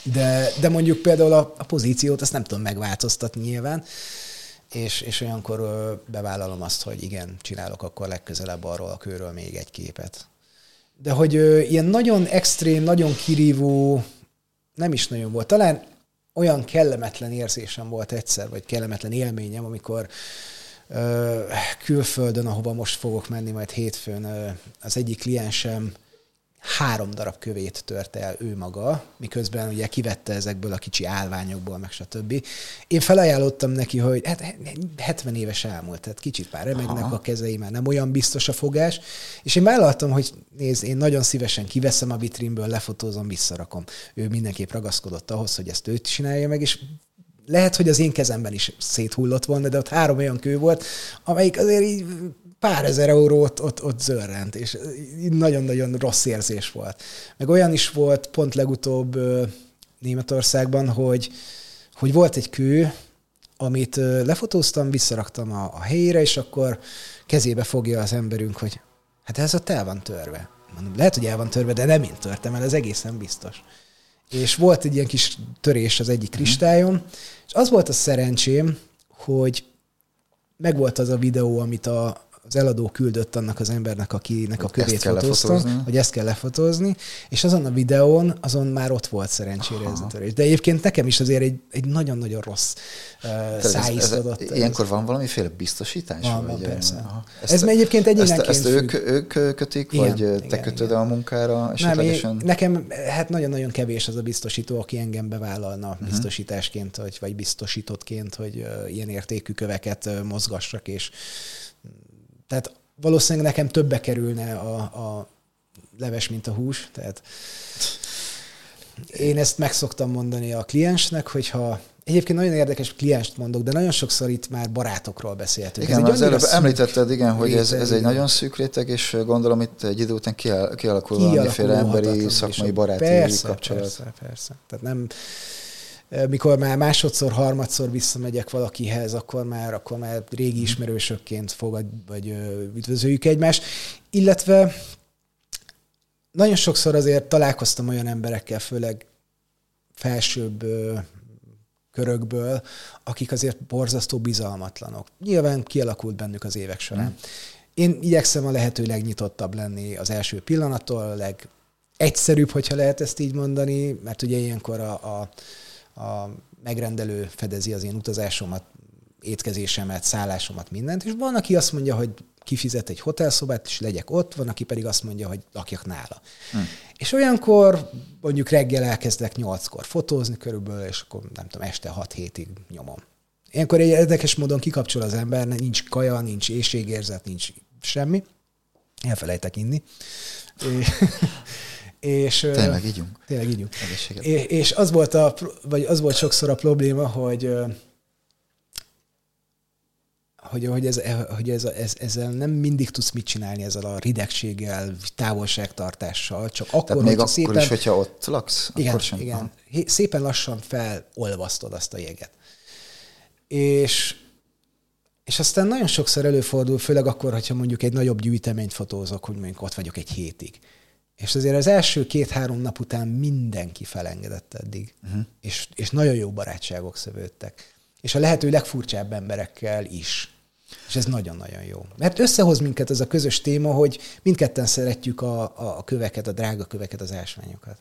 de, de mondjuk például a, a pozíciót azt nem tudom megváltoztatni nyilván, és, és olyankor bevállalom azt, hogy igen, csinálok akkor legközelebb arról a körről még egy képet. De hogy ö, ilyen nagyon extrém, nagyon kirívó nem is nagyon volt. Talán olyan kellemetlen érzésem volt egyszer, vagy kellemetlen élményem, amikor külföldön, ahova most fogok menni majd hétfőn, az egyik kliensem három darab kövét tört el ő maga, miközben ugye kivette ezekből a kicsi állványokból, meg stb. Én felajánlottam neki, hogy hát 70 éves elmúlt, tehát kicsit már remegnek Aha. a kezei, már nem olyan biztos a fogás, és én vállaltam, hogy nézd, én nagyon szívesen kiveszem a vitrínből, lefotózom, visszarakom. Ő mindenképp ragaszkodott ahhoz, hogy ezt őt csinálja meg, és lehet, hogy az én kezemben is széthullott volna, de ott három olyan kő volt, amelyik azért így pár ezer eurót ott, ott zörrent, és nagyon-nagyon rossz érzés volt. Meg olyan is volt pont legutóbb Németországban, hogy, hogy volt egy kő, amit lefotóztam, visszaraktam a, a helyére, és akkor kezébe fogja az emberünk, hogy hát ez ott el van törve. Mondom, lehet, hogy el van törve, de nem én törtem el, ez egészen biztos. És volt egy ilyen kis törés az egyik mhm. kristályom, és az volt a szerencsém, hogy megvolt az a videó, amit a, az eladó küldött annak az embernek, akinek a kövét fotóztam, hogy ezt kell lefotózni, és azon a videón, azon már ott volt szerencsére Aha. ez a törés. De egyébként nekem is azért egy, egy nagyon-nagyon rossz uh, szájízt adott. Ez, ilyenkor van valamiféle biztosítás? Van, vagy, van persze. Aha. Ezt, ez egyébként egyénenként Ezt, ezt ők, ők kötik, igen, vagy igen, te kötöd igen. a munkára esetlegesen? Nem, nekem hát nagyon-nagyon kevés az a biztosító, aki engem bevállalna uh-huh. biztosításként, vagy, vagy biztosítottként, hogy uh, ilyen értékű köveket uh, mozgassak, és tehát valószínűleg nekem többe kerülne a, a leves, mint a hús. Tehát én ezt meg szoktam mondani a kliensnek, hogyha Egyébként nagyon érdekes klienst mondok, de nagyon sokszor itt már barátokról beszéltünk. Igen, az előbb említetted, igen, hogy ez, ez egy nagyon szűk réteg, és gondolom itt egy idő után kialakul valamiféle emberi, szakmai baráti persze, kapcsolat. Persze, persze. Tehát nem, mikor már másodszor, harmadszor visszamegyek valakihez, akkor már, akkor már régi mhm. ismerősökként fogad, vagy üdvözöljük egymást. Illetve nagyon sokszor azért találkoztam olyan emberekkel, főleg felsőbb körökből, akik azért borzasztó bizalmatlanok. Nyilván kialakult bennük az évek során. Mm. Én igyekszem a lehető legnyitottabb lenni az első pillanattól, a legegyszerűbb, hogyha lehet ezt így mondani, mert ugye ilyenkor a, a a megrendelő fedezi az én utazásomat, étkezésemet, szállásomat, mindent, és van, aki azt mondja, hogy kifizet egy hotelszobát, és legyek ott, van, aki pedig azt mondja, hogy lakjak nála. Hm. És olyankor mondjuk reggel elkezdek nyolckor fotózni körülbelül, és akkor nem tudom, este 6 hétig nyomom. Ilyenkor egy érdekes módon kikapcsol az ember, nincs kaja, nincs éjségérzet, nincs semmi. Elfelejtek inni. És, tényleg ígyunk. Tényleg ígyunk. És, és az volt, a, vagy az volt sokszor a probléma, hogy hogy, hogy, ez, hogy ez, ez, ezzel nem mindig tudsz mit csinálni ezzel a ridegséggel, távolságtartással, csak akkor, Tehát még akkor szépen, is, hogyha ott laksz, igen, akkor sem. Igen, ha. szépen lassan felolvasztod azt a jeget. És, és aztán nagyon sokszor előfordul, főleg akkor, hogyha mondjuk egy nagyobb gyűjteményt fotózok, hogy mondjuk ott vagyok egy hétig és azért az első két-három nap után mindenki felengedett eddig, uh-huh. és, és nagyon jó barátságok szövődtek. És a lehető legfurcsább emberekkel is. És ez nagyon-nagyon jó. Mert összehoz minket ez a közös téma, hogy mindketten szeretjük a, a köveket, a drága köveket, az ásványokat.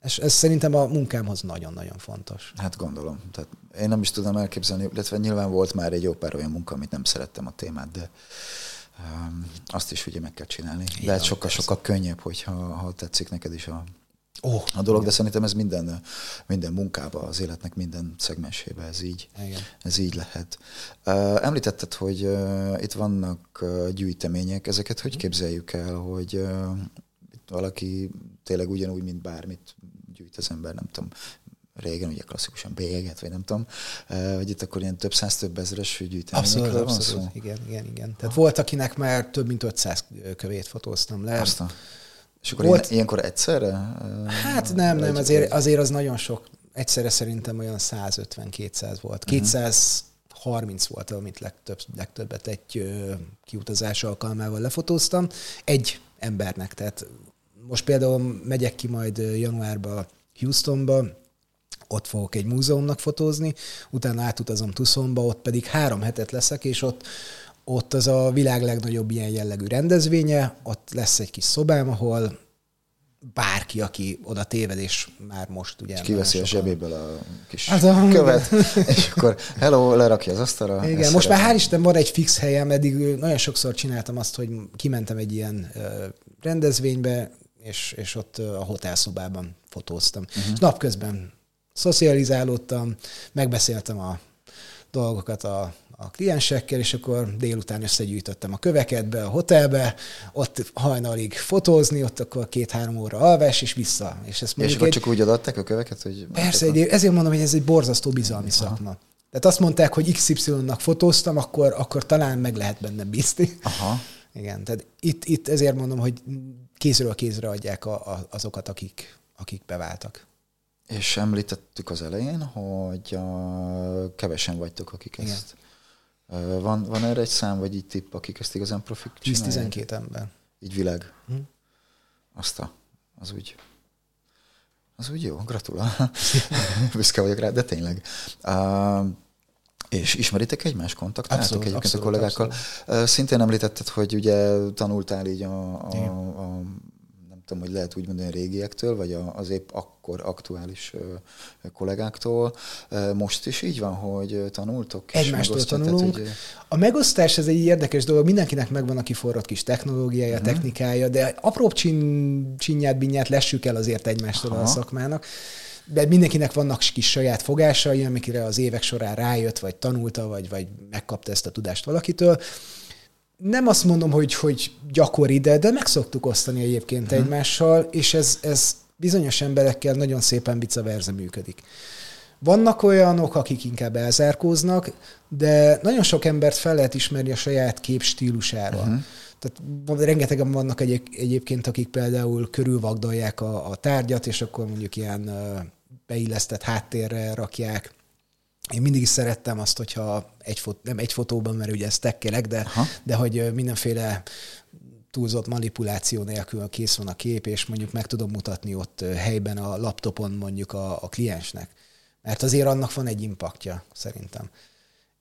Ez, ez szerintem a munkámhoz nagyon-nagyon fontos. Hát gondolom. Tehát én nem is tudom elképzelni, illetve nyilván volt már egy jó pár olyan munka, amit nem szerettem a témát, de azt is ugye meg kell csinálni. Igen, Lehet sokkal-sokkal könnyebb, hogyha ha tetszik neked is a, oh, a dolog, igen. de szerintem ez minden, minden munkába, az életnek minden szegmensébe ez így, igen. ez így lehet. Említetted, hogy itt vannak gyűjtemények, ezeket hogy mhm. képzeljük el, hogy valaki tényleg ugyanúgy, mint bármit gyűjt az ember, nem tudom, régen ugye klasszikusan bélyeget, vagy nem tudom, hogy itt akkor ilyen több száz, több ezeres gyűjteményekről abszolút, van szó? Igen, igen, igen. Tehát volt, akinek már több mint 500 kövét fotóztam le. Aztán. És akkor volt... ilyenkor egyszerre? Hát nem, nem, azért, azért az nagyon sok. Egyszerre szerintem olyan 150-200 volt. 230 mhm. volt, amit legtöbb, legtöbbet egy kiutazás alkalmával lefotóztam. Egy embernek, tehát most például megyek ki majd januárba Houstonba, ott fogok egy múzeumnak fotózni, utána átutazom Tucsonba, ott pedig három hetet leszek, és ott ott az a világ legnagyobb ilyen jellegű rendezvénye, ott lesz egy kis szobám, ahol bárki, aki oda téved, és már most ugye... És kiveszi a zsebéből a kis hát a... követ, és akkor hello, lerakja az asztalra. Igen, most már hál' Isten van egy fix helyem, eddig nagyon sokszor csináltam azt, hogy kimentem egy ilyen rendezvénybe, és, és ott a hotelszobában fotóztam. Uh-huh. És napközben szocializálódtam, megbeszéltem a dolgokat a, a kliensekkel, és akkor délután összegyűjtöttem a köveket be a hotelbe, ott hajnalig fotózni, ott akkor két-három óra alvás, és vissza. És, ezt és akkor egy... csak úgy adatták a köveket, hogy... Persze, egy, ezért mondom, hogy ez egy borzasztó bizalmi Aha. szakma. Tehát azt mondták, hogy XY-nak fotóztam, akkor, akkor talán meg lehet benne bízni. Aha. Igen, tehát itt, itt ezért mondom, hogy kézről kézre adják a, a, azokat, akik, akik beváltak. És említettük az elején, hogy a, kevesen vagytok, akik Igen. ezt... Van, van erre egy szám, vagy így tipp, akik ezt igazán profik 10-12 ember. Így világ. Hm. Azt a, az úgy az úgy jó, gratulál. Büszke vagyok rá, de tényleg. Uh, és ismeritek egymás kontaktáltok abszolút, egyébként abszolút, a kollégákkal? Abszolút. Szintén említetted, hogy ugye tanultál így a, a, a tudom, hogy lehet úgy mondani a régiektől, vagy az épp akkor aktuális kollégáktól. Most is így van, hogy tanultok? Egymástól tanulunk. hogy... A megosztás ez egy érdekes dolog, mindenkinek megvan a kiforrott kis technológiája, uh-huh. technikája, de apróbb csin, csinyát, binyát lessük el azért egymástól Aha. a szakmának de mindenkinek vannak kis saját fogásai, amikre az évek során rájött, vagy tanulta, vagy, vagy megkapta ezt a tudást valakitől nem azt mondom, hogy, hogy gyakori, de, de meg szoktuk osztani egyébként hmm. egymással, és ez, ez bizonyos emberekkel nagyon szépen vice működik. Vannak olyanok, akik inkább elzárkóznak, de nagyon sok embert fel lehet ismerni a saját kép stílusára. Uh-huh. Tehát rengetegen vannak egy, egyébként, akik például körülvagdalják a, a tárgyat, és akkor mondjuk ilyen beillesztett háttérre rakják én mindig is szerettem azt, hogyha egy fot, nem egy fotóban, mert ugye ezt tekkelek, de, de hogy mindenféle túlzott manipuláció nélkül kész van a kép, és mondjuk meg tudom mutatni ott helyben a laptopon mondjuk a, a kliensnek. Mert azért annak van egy impaktja, szerintem.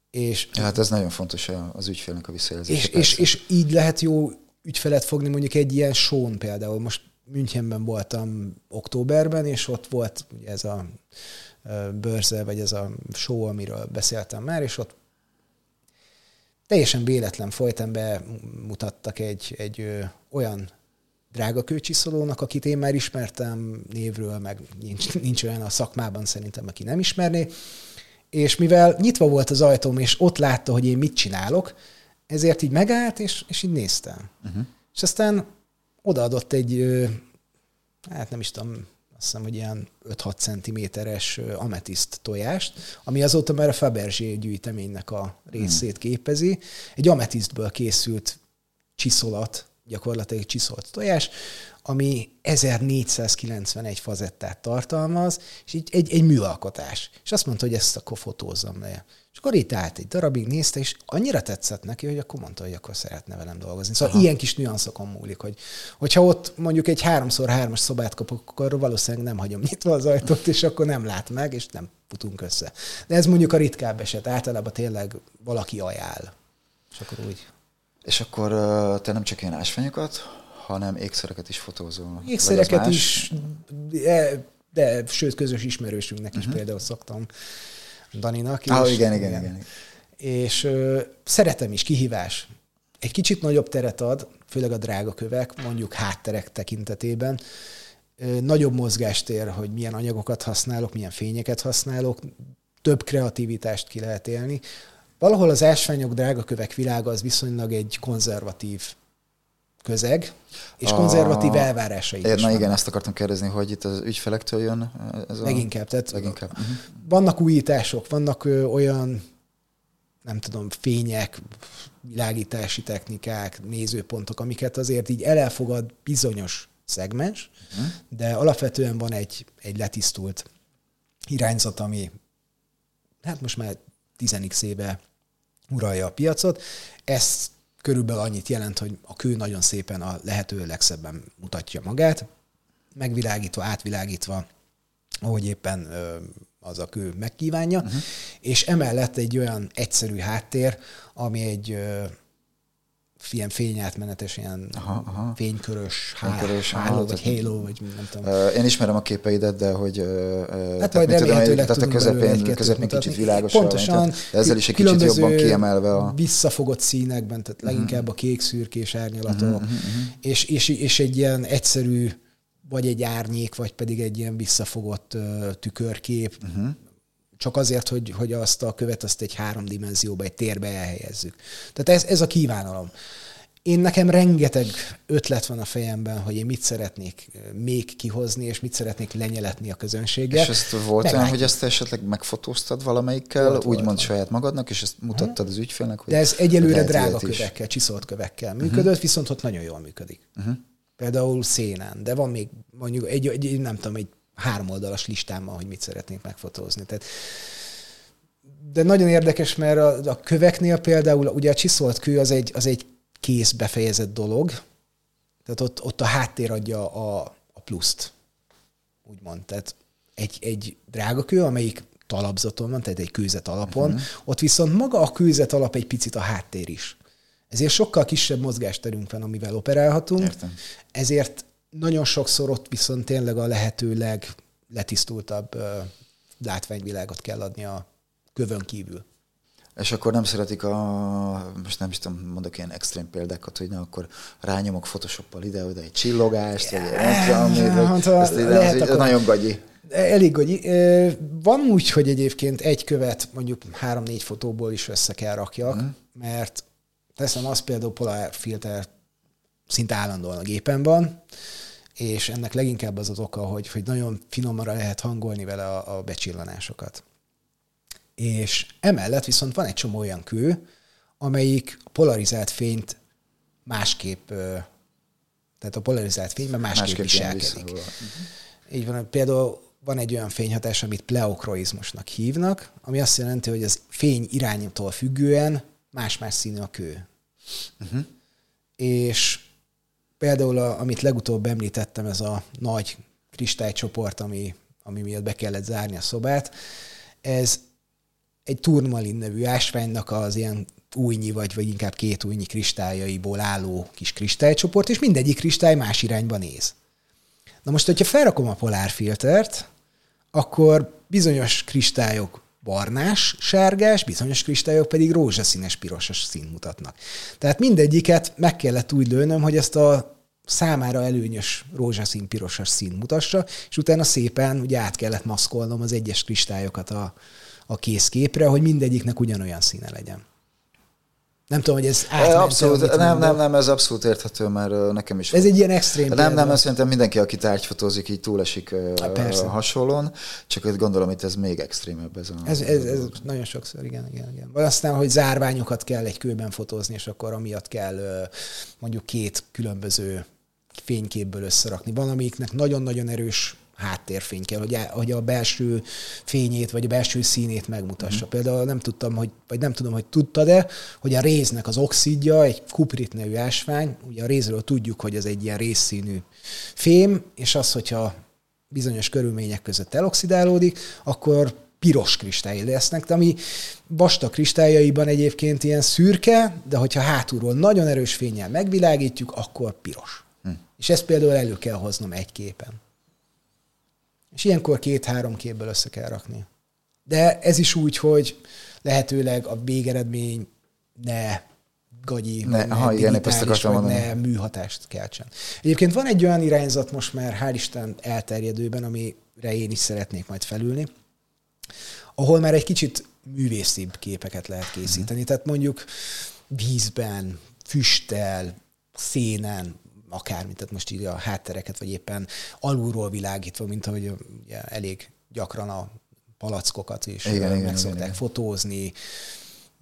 És, ja, hát ez nagyon fontos az ügyfélnek a visszajelzése. És, és, és így lehet jó ügyfelet fogni mondjuk egy ilyen són például. Most Münchenben voltam októberben, és ott volt ugye ez a bőrze, vagy ez a show, amiről beszéltem már, és ott teljesen véletlen folyton bemutattak egy, egy ö, olyan drága kőcsiszolónak, akit én már ismertem névről, meg nincs, nincs olyan a szakmában szerintem, aki nem ismerné. És mivel nyitva volt az ajtóm, és ott látta, hogy én mit csinálok, ezért így megállt, és, és így néztem. Uh-huh. És aztán odaadott egy, hát nem is tudom, azt hiszem, hogy ilyen 5-6 centiméteres ametiszt tojást, ami azóta már a Fabergé gyűjteménynek a részét hmm. képezi. Egy ametisztből készült csiszolat, gyakorlatilag egy csiszolt tojás, ami 1491 fazettát tartalmaz, és így egy, egy műalkotás. És azt mondta, hogy ezt akkor fotózzam le. És akkor itt állt egy darabig, nézte, és annyira tetszett neki, hogy akkor mondta, hogy akkor szeretne velem dolgozni. Szóval Aha. ilyen kis nüanszokon múlik, hogy hogyha ott mondjuk egy háromszor hármas szobát kapok, akkor valószínűleg nem hagyom nyitva az ajtót, és akkor nem lát meg, és nem futunk össze. De ez mondjuk a ritkább eset. Általában tényleg valaki ajánl. És akkor úgy. És akkor te nem csak ilyen ásványokat, hanem ékszereket is fotózol. Ékszereket is, de, de sőt, közös ismerősünknek is uh-huh. például szoktam Daninak. Ah, és, igen, igen, igen, igen. És ö, szeretem is, kihívás. Egy kicsit nagyobb teret ad, főleg a drága kövek, mondjuk hátterek tekintetében. Ö, nagyobb mozgástér, hogy milyen anyagokat használok, milyen fényeket használok, több kreativitást ki lehet élni. Valahol az ásványok, drága kövek világa az viszonylag egy konzervatív közeg, és konzervatív a... elvárásai is Na igen, ezt akartam kérdezni, hogy itt az ügyfelektől jön ez a... Leginkább. Tehát Leginkább. Uh-huh. Vannak újítások, vannak ö, olyan, nem tudom, fények, világítási technikák, nézőpontok, amiket azért így elfogad bizonyos szegmens, uh-huh. de alapvetően van egy, egy letisztult irányzat, ami hát most már 10 éve uralja a piacot. Ezt körülbelül annyit jelent, hogy a kő nagyon szépen a lehető legszebben mutatja magát, megvilágítva, átvilágítva, ahogy éppen az a kő megkívánja, uh-huh. és emellett egy olyan egyszerű háttér, ami egy ilyen fényátmenetes, ilyen aha, aha. fénykörös, fénykörös háló, háló, vagy halo, vagy nem tudom. Én ismerem a képeidet, de hogy... Hát majd remélhetőleg tehát a közepén, közepén kicsit világosabb. Pontosan. Ezzel is egy kicsit jobban kiemelve a... visszafogott színekben, tehát uh-huh. leginkább a kék szürkés árnyalatok, uh-huh, uh-huh. És, és, és egy ilyen egyszerű vagy egy árnyék, vagy pedig egy ilyen visszafogott uh, tükörkép, uh-huh csak azért, hogy, hogy azt a követ azt egy háromdimenzióba, egy térbe elhelyezzük. Tehát ez, ez a kívánalom. én nekem rengeteg ötlet van a fejemben, hogy én mit szeretnék még kihozni, és mit szeretnék lenyeletni a közönséggel. És ezt volt Meglátjuk. olyan, hogy ezt esetleg megfotóztad valamelyikkel, volt, úgymond volt, saját magadnak, és ezt mutattad uh-huh. az ügyfélnek? Hogy De ez egyelőre drága kövekkel, csiszolt kövekkel mhm. működött, uh-huh. viszont ott nagyon jól működik. Uh-huh. Például szénán, de van még mondjuk egy, egy nem tudom, egy háromoldalas listámmal, hogy mit szeretnék megfotózni. Tehát de nagyon érdekes, mert a, a köveknél például ugye a csiszolt kő az egy, az egy kész befejezett dolog, tehát ott, ott a háttér adja a, a pluszt, úgymond. Tehát egy, egy drága kő, amelyik talapzaton van, tehát egy kőzet alapon, uh-huh. ott viszont maga a kőzet alap egy picit a háttér is. Ezért sokkal kisebb mozgásterünk van, amivel operálhatunk. Értem. Ezért nagyon sokszor ott viszont tényleg a lehetőleg letisztultabb látványvilágot kell adni a kövön kívül. És akkor nem szeretik a, most nem is tudom, mondok ilyen extrém példákat, hogy na, akkor rányomok Photoshoppal ide-oda egy csillogást, vagy tudom, hát, nagyon gagyi. Elég gagyi. Van úgy, hogy egyébként egy követ mondjuk három-négy fotóból is össze kell rakjak, mm. mert teszem azt például polar filter szinte állandóan a gépen van, és ennek leginkább az az oka, hogy, hogy nagyon finomra lehet hangolni vele a, a becsillanásokat. És emellett viszont van egy csomó olyan kő, amelyik a polarizált fényt másképp, tehát a polarizált fényben másképp, másképp viselkedik. Uh-huh. Így van, például van egy olyan fényhatás, amit pleokroizmusnak hívnak, ami azt jelenti, hogy az fény iránytól függően más-más színű a kő. Uh-huh. És például, a, amit legutóbb említettem, ez a nagy kristálycsoport, ami, ami miatt be kellett zárni a szobát, ez egy turmalin nevű ásványnak az ilyen újnyi, vagy, vagy inkább két újnyi kristályaiból álló kis kristálycsoport, és mindegyik kristály más irányba néz. Na most, hogyha felrakom a polárfiltert, akkor bizonyos kristályok barnás, sárgás, bizonyos kristályok pedig rózsaszínes, pirosas szín mutatnak. Tehát mindegyiket meg kellett úgy lőnöm, hogy ezt a számára előnyös rózsaszín, pirosas szín mutassa, és utána szépen ugye át kellett maszkolnom az egyes kristályokat a, a kész képre, hogy mindegyiknek ugyanolyan színe legyen. Nem tudom, hogy ez átment Abszolút, nem, nem, nem, ez abszolút érthető, mert nekem is. Ez egy ilyen extrém Nem, nem, azt szerintem mindenki, aki tárgyfotózik, így túlesik Persze. hasonlón, csak gondolom, hogy ez még extrémebb ez a... Ez, ez, ez nagyon sokszor, igen, igen, igen. Vagy aztán, hogy zárványokat kell egy kőben fotózni, és akkor amiatt kell mondjuk két különböző fényképből összerakni. Van, amiknek nagyon-nagyon erős háttérfény kell, hogy, a, hogy a belső fényét, vagy a belső színét megmutassa. Mm. Például nem tudtam, hogy, vagy nem tudom, hogy tudtad-e, hogy a réznek az oxidja, egy kuprit nevű ásvány, ugye a rézről tudjuk, hogy ez egy ilyen részszínű fém, és az, hogyha bizonyos körülmények között eloxidálódik, akkor piros kristály lesznek, de ami vastag kristályaiban egyébként ilyen szürke, de hogyha hátulról nagyon erős fényel megvilágítjuk, akkor piros. Hm. És ezt például elő kell hoznom egy képen. És ilyenkor két-három képből össze kell rakni. De ez is úgy, hogy lehetőleg a végeredmény ne gagyi, ne, ne aha, igen, ezt vagy ne műhatást keltsen. Egyébként van egy olyan irányzat most már, hál' Isten elterjedőben, amire én is szeretnék majd felülni, ahol már egy kicsit művészibb képeket lehet készíteni. Mm. Tehát mondjuk vízben, füsttel, szénen, akármit, tehát most így a háttereket, vagy éppen alulról világítva, mint ahogy ugye, elég gyakran a palackokat is igen, meg igen, szokták igen, fotózni,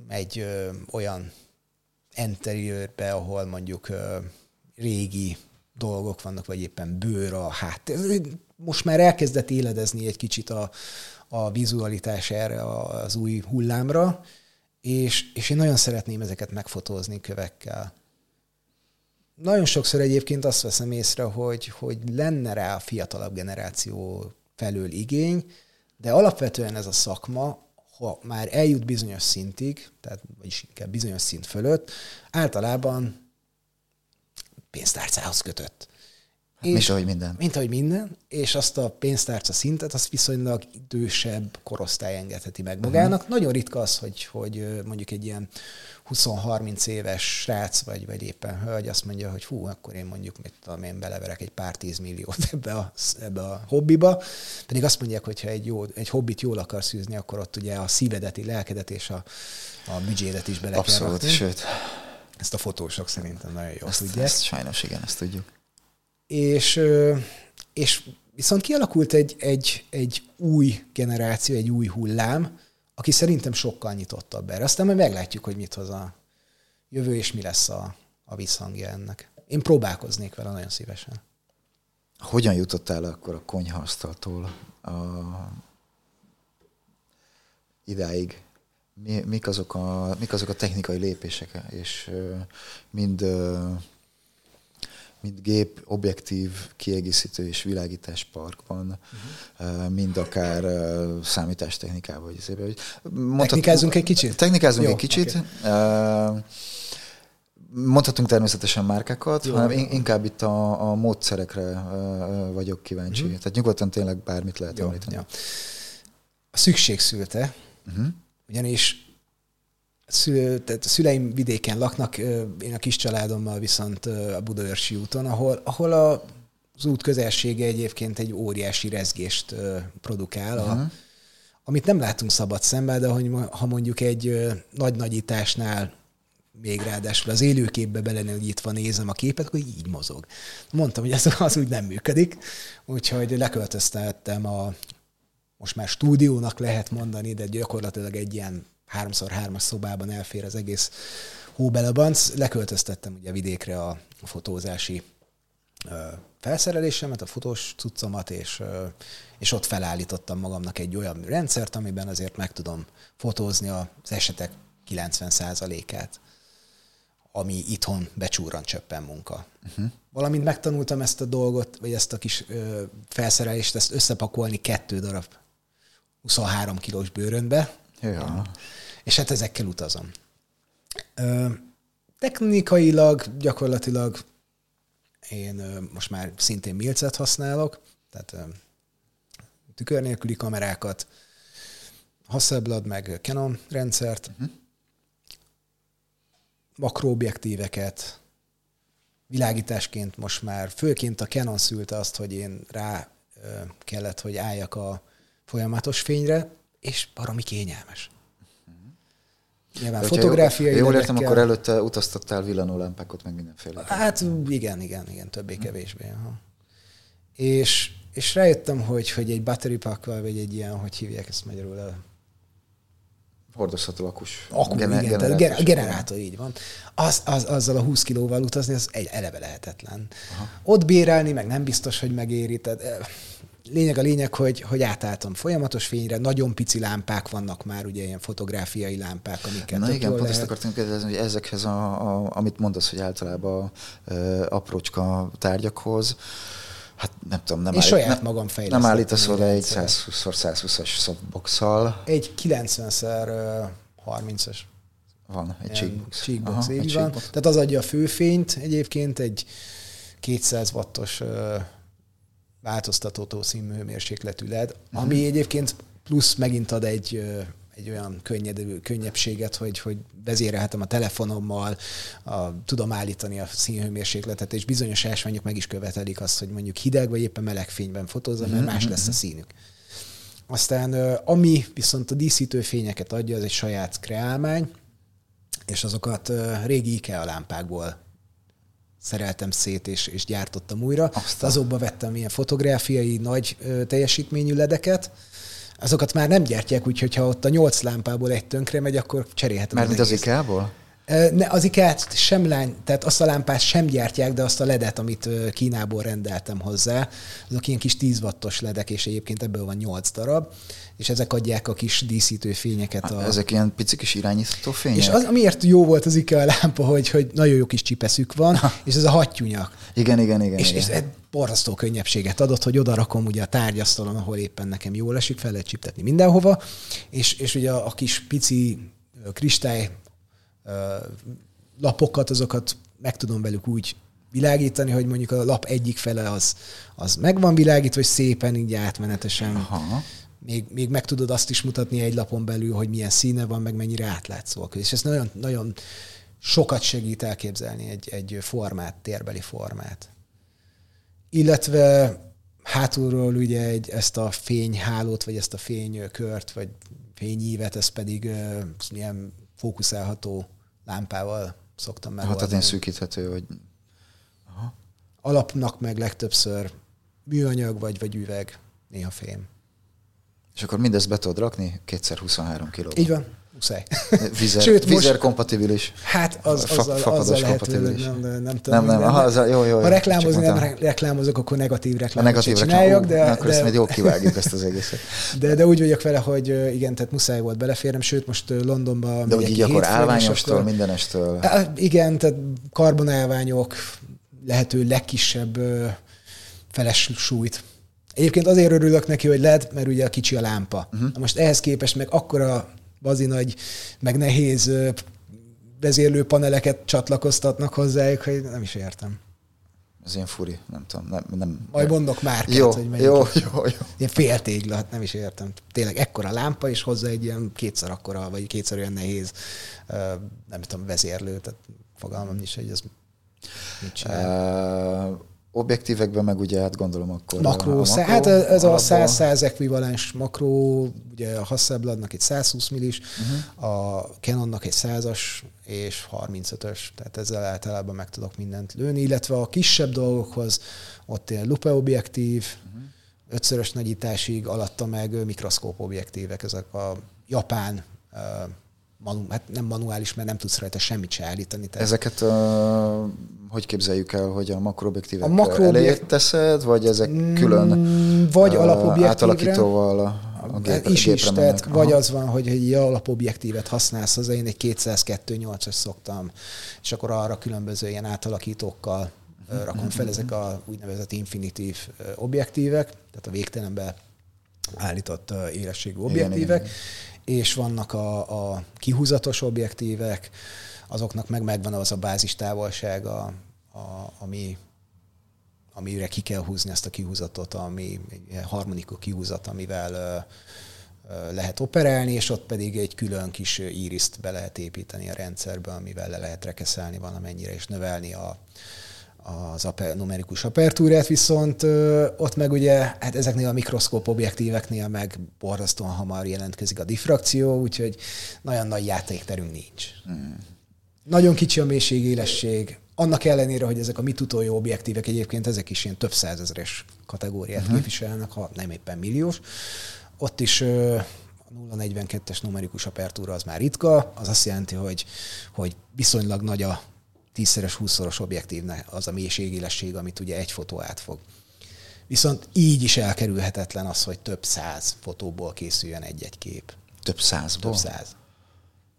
egy ö, olyan interiőrbe, ahol mondjuk ö, régi dolgok vannak, vagy éppen bőr a háttér. Most már elkezdett éledezni egy kicsit a, a vizualitás erre az új hullámra, és, és én nagyon szeretném ezeket megfotózni kövekkel. Nagyon sokszor egyébként azt veszem észre, hogy, hogy lenne rá a fiatalabb generáció felől igény, de alapvetően ez a szakma, ha már eljut bizonyos szintig, tehát vagyis inkább bizonyos szint fölött, általában pénztárcához kötött. Hát, és, mint ahogy minden. Mint ahogy minden, és azt a pénztárca szintet, azt viszonylag idősebb korosztály engedheti meg magának. Uh-huh. Nagyon ritka az, hogy, hogy mondjuk egy ilyen 20-30 éves srác, vagy, vagy éppen hölgy azt mondja, hogy fú, akkor én mondjuk, mit tudom én, beleverek egy pár tízmilliót ebbe a, ebbe a hobbiba. Pedig azt mondják, hogy ha egy, jó, egy hobbit jól akarsz űzni, akkor ott ugye a szívedeti, lelkedet és a, a büdzsédet is bele Abszolút, kell rakni. sőt. Ezt a fotósok szerintem nagyon jól ezt, tudják. Ezt sajnos igen, ezt tudjuk. És, és viszont kialakult egy, egy, egy új generáció, egy új hullám, aki szerintem sokkal nyitottabb erre. Aztán majd meglátjuk, hogy mit hoz a jövő, és mi lesz a, a visszhangja ennek. Én próbálkoznék vele nagyon szívesen. Hogyan jutottál akkor a konyhaasztaltól a... idáig? Mi, mik, azok a, mik azok a technikai lépések, és mind, mind gép, objektív, kiegészítő és világítás parkban, uh-huh. mind akár számítástechnikával. Technikázunk egy kicsit? Technikázunk Jó, egy kicsit. Okay. Mondhatunk természetesen márkákat, Jó, hanem inkább itt a, a módszerekre vagyok kíváncsi. Uh-huh. Tehát nyugodtan tényleg bármit lehet Jó, említeni. Ja. A szükség szülte, uh-huh. ugyanis szül, tehát a szüleim vidéken laknak, én a kis családommal viszont a Budaörsi úton, ahol, ahol a, az út közelsége egyébként egy óriási rezgést produkál, uh-huh. a, amit nem látunk szabad szemben, de hogy ha mondjuk egy nagy nagyításnál még ráadásul az élőképbe belenyitva nézem a képet, akkor így mozog. Mondtam, hogy ez az úgy nem működik, úgyhogy leköltöztettem a, most már stúdiónak lehet mondani, de gyakorlatilag egy ilyen 3x3-as szobában elfér az egész hóbelebanc. Leköltöztettem ugye vidékre a, a fotózási felszerelésemet, a fotós cuccomat, és, és ott felállítottam magamnak egy olyan rendszert, amiben azért meg tudom fotózni az esetek 90%-át ami itthon becsúran csöppen munka. Uh-huh. Valamint megtanultam ezt a dolgot, vagy ezt a kis ö, felszerelést, ezt összepakolni kettő darab 23 kilós bőrönbe. Ja. És hát ezekkel utazom. Ö, technikailag gyakorlatilag én ö, most már szintén milcet használok, tehát ö, tükör nélküli kamerákat, Hasselblad meg Canon rendszert, uh-huh makroobjektíveket, világításként most már, főként a Canon szülte azt, hogy én rá kellett, hogy álljak a folyamatos fényre, és baromi kényelmes. Nyilván De fotográfiai Jól értem, akkor előtte utaztattál villanólámpákat, meg mindenféle. Hát igen, igen, igen, többé-kevésbé. És, és rájöttem, hogy, hogy egy battery pack vagy egy ilyen, hogy hívják ezt magyarul, Hordozható akus. Akku, gener- igen, generátor, generátor, így van. Az, az, azzal a 20 kilóval utazni, az egy eleve lehetetlen. Aha. Ott bérelni, meg nem biztos, hogy megéri. Tehát, lényeg a lényeg, hogy, hogy átálltam folyamatos fényre, nagyon pici lámpák vannak már, ugye ilyen fotográfiai lámpák, amiket Na igen, pont lehet. ezt akartam kérdezni, hogy ezekhez, a, a, amit mondasz, hogy általában uh, aprócska tárgyakhoz, hát nem tudom, nem, Én állít, saját magam fejlesztettem. Nem állítasz oda egy 120x120-as softbox-szal. Egy 90x30-as. Van, egy cheekbox. Cheekbox, Aha, így egy van. Cheekbox. Tehát az adja a főfényt egyébként, egy 200 wattos változtató színhőmérsékletű LED, uh-huh. ami egyébként plusz megint ad egy egy olyan könnyed, könnyebbséget, hogy, hogy vezérelhetem a telefonommal, a, tudom állítani a színhőmérsékletet, és bizonyos ásványok meg is követelik azt, hogy mondjuk hideg vagy éppen meleg fényben fotózzam, mert más lesz a színük. Aztán ami viszont a díszítő fényeket adja, az egy saját kreálmány, és azokat régi IKEA lámpákból szereltem szét, és, és gyártottam újra. Aztán. Azokba vettem ilyen fotográfiai nagy teljesítményű ledeket, azokat már nem gyártják, úgyhogy ha ott a nyolc lámpából egy tönkre megy, akkor cserélhetem. Mert az, az IKEA-ból? Ne, az ikea sem lány, tehát azt a lámpát sem gyártják, de azt a ledet, amit Kínából rendeltem hozzá, azok ilyen kis 10 wattos ledek, és egyébként ebből van 8 darab, és ezek adják a kis díszítő fényeket. A... Ezek ilyen pici kis irányító fények? És az, amiért jó volt az IKEA lámpa, hogy, hogy nagyon jó kis csipeszük van, és ez a hattyúnyak. Igen, igen, igen. És, igen. és borzasztó könnyebbséget adott, hogy oda rakom ugye a tárgyasztalon, ahol éppen nekem jól esik, fel lehet csiptetni mindenhova, és, és ugye a, a kis pici kristály lapokat, azokat meg tudom velük úgy világítani, hogy mondjuk a lap egyik fele az, az meg van világítva, hogy szépen így átmenetesen. Aha. Még, még meg tudod azt is mutatni egy lapon belül, hogy milyen színe van, meg mennyire átlátszó. És ez nagyon, nagyon sokat segít elképzelni egy, egy formát, térbeli formát. Illetve hátulról ugye egy, ezt a fényhálót, vagy ezt a fénykört, vagy fényívet, ez pedig uh, ilyen fókuszálható lámpával szoktam Hát megoldani. tehát én szűkíthető, hogy Alapnak meg legtöbbször műanyag vagy, vagy üveg, néha fém. és akkor mindezt be tudod rakni kétszer 23 kiló. Így van, muszáj. Vizer, Sőt, most- vizer kompatibilis. Hát az, Fa- azzal, azzal lehet, kompatibilis. nem, nem, nem tudom. Nem, nem, aha, az, jó, jó. Ha reklámozni nem mondtam. reklámozok, akkor negatív reklámot negatív reklám, csináljak, Ó, de, akkor ezt de, majd jól kivágjuk ezt az egészet. de, de úgy vagyok vele, hogy igen, tehát muszáj volt beleférnem, sőt most Londonban De hogy így akkor állványostól, mindenestől. Igen, tehát karbonálványok, lehető legkisebb feles súlyt. Egyébként azért örülök neki, hogy LED, mert ugye a kicsi a lámpa. Uh-huh. Most ehhez képest meg akkora bazi nagy, meg nehéz vezérlőpaneleket csatlakoztatnak hozzájuk, hogy nem is értem. Ez ilyen furi, nem tudom. Nem, nem, Majd mondok már, jó, hogy melyik. jó, jó, jó. Ilyen féltégla, hát nem is értem. Tényleg ekkora lámpa, és hozzá egy ilyen kétszer akkora, vagy kétszer olyan nehéz, nem tudom, vezérlő, tehát fogalmam is, hogy ez mit csinál. Uh, objektívekben meg ugye hát gondolom akkor Makró, a szá- hát ez a alapból. 100-100 ekvivalens makró, ugye a Hasselbladnak egy 120 millis, uh-huh. a Canonnak egy 100-as és 35-ös, tehát ezzel általában meg tudok mindent lőni, illetve a kisebb dolgokhoz ott ilyen lupe objektív, uh-huh. ötszörös nagyításig, alatta meg mikroszkóp objektívek, ezek a japán, manu, hát nem manuális, mert nem tudsz rajta semmit se állítani. Tehát Ezeket uh, hogy képzeljük el, hogy a makroobjektívek A a elé teszed, vagy ezek külön Mm, vagy alapobjektívre, átalakítóval a, a is is, gépre tehát mennek? vagy az van, hogy egy alapobjektívet használsz hozzá, én egy 202.8-as szoktam, és akkor arra különböző ilyen átalakítókkal Mhm, rakom fel ezek a úgynevezett infinitív objektívek, tehát a végtelenbe állított élességű objektívek, igen, és vannak a, a kihúzatos objektívek, azoknak meg megvan az a bázis távolsága, a, ami amire ki kell húzni ezt a kihúzatot, ami egy ilyen harmonika kihúzat, amivel ö, ö, lehet operálni, és ott pedig egy külön kis íriszt be lehet építeni a rendszerbe, amivel le lehet rekeszelni valamennyire, és növelni a, az aper, numerikus apertúrát, viszont ö, ott meg ugye, hát ezeknél a mikroszkóp objektíveknél meg borzasztóan hamar jelentkezik a diffrakció, úgyhogy nagyon nagy játékterünk nincs. Nagyon kicsi a mélység-élesség, annak ellenére, hogy ezek a mitutójó objektívek egyébként ezek is ilyen több százezeres kategóriát uh-huh. képviselnek, ha nem éppen milliós. Ott is ö, a 0,42-es numerikus apertúra az már ritka, az azt jelenti, hogy, hogy viszonylag nagy a 10-szeres, 20-szoros objektívnek az a mélységélesség, amit ugye egy fotó átfog. Viszont így is elkerülhetetlen az, hogy több száz fotóból készüljön egy-egy kép. Több százból? Több száz.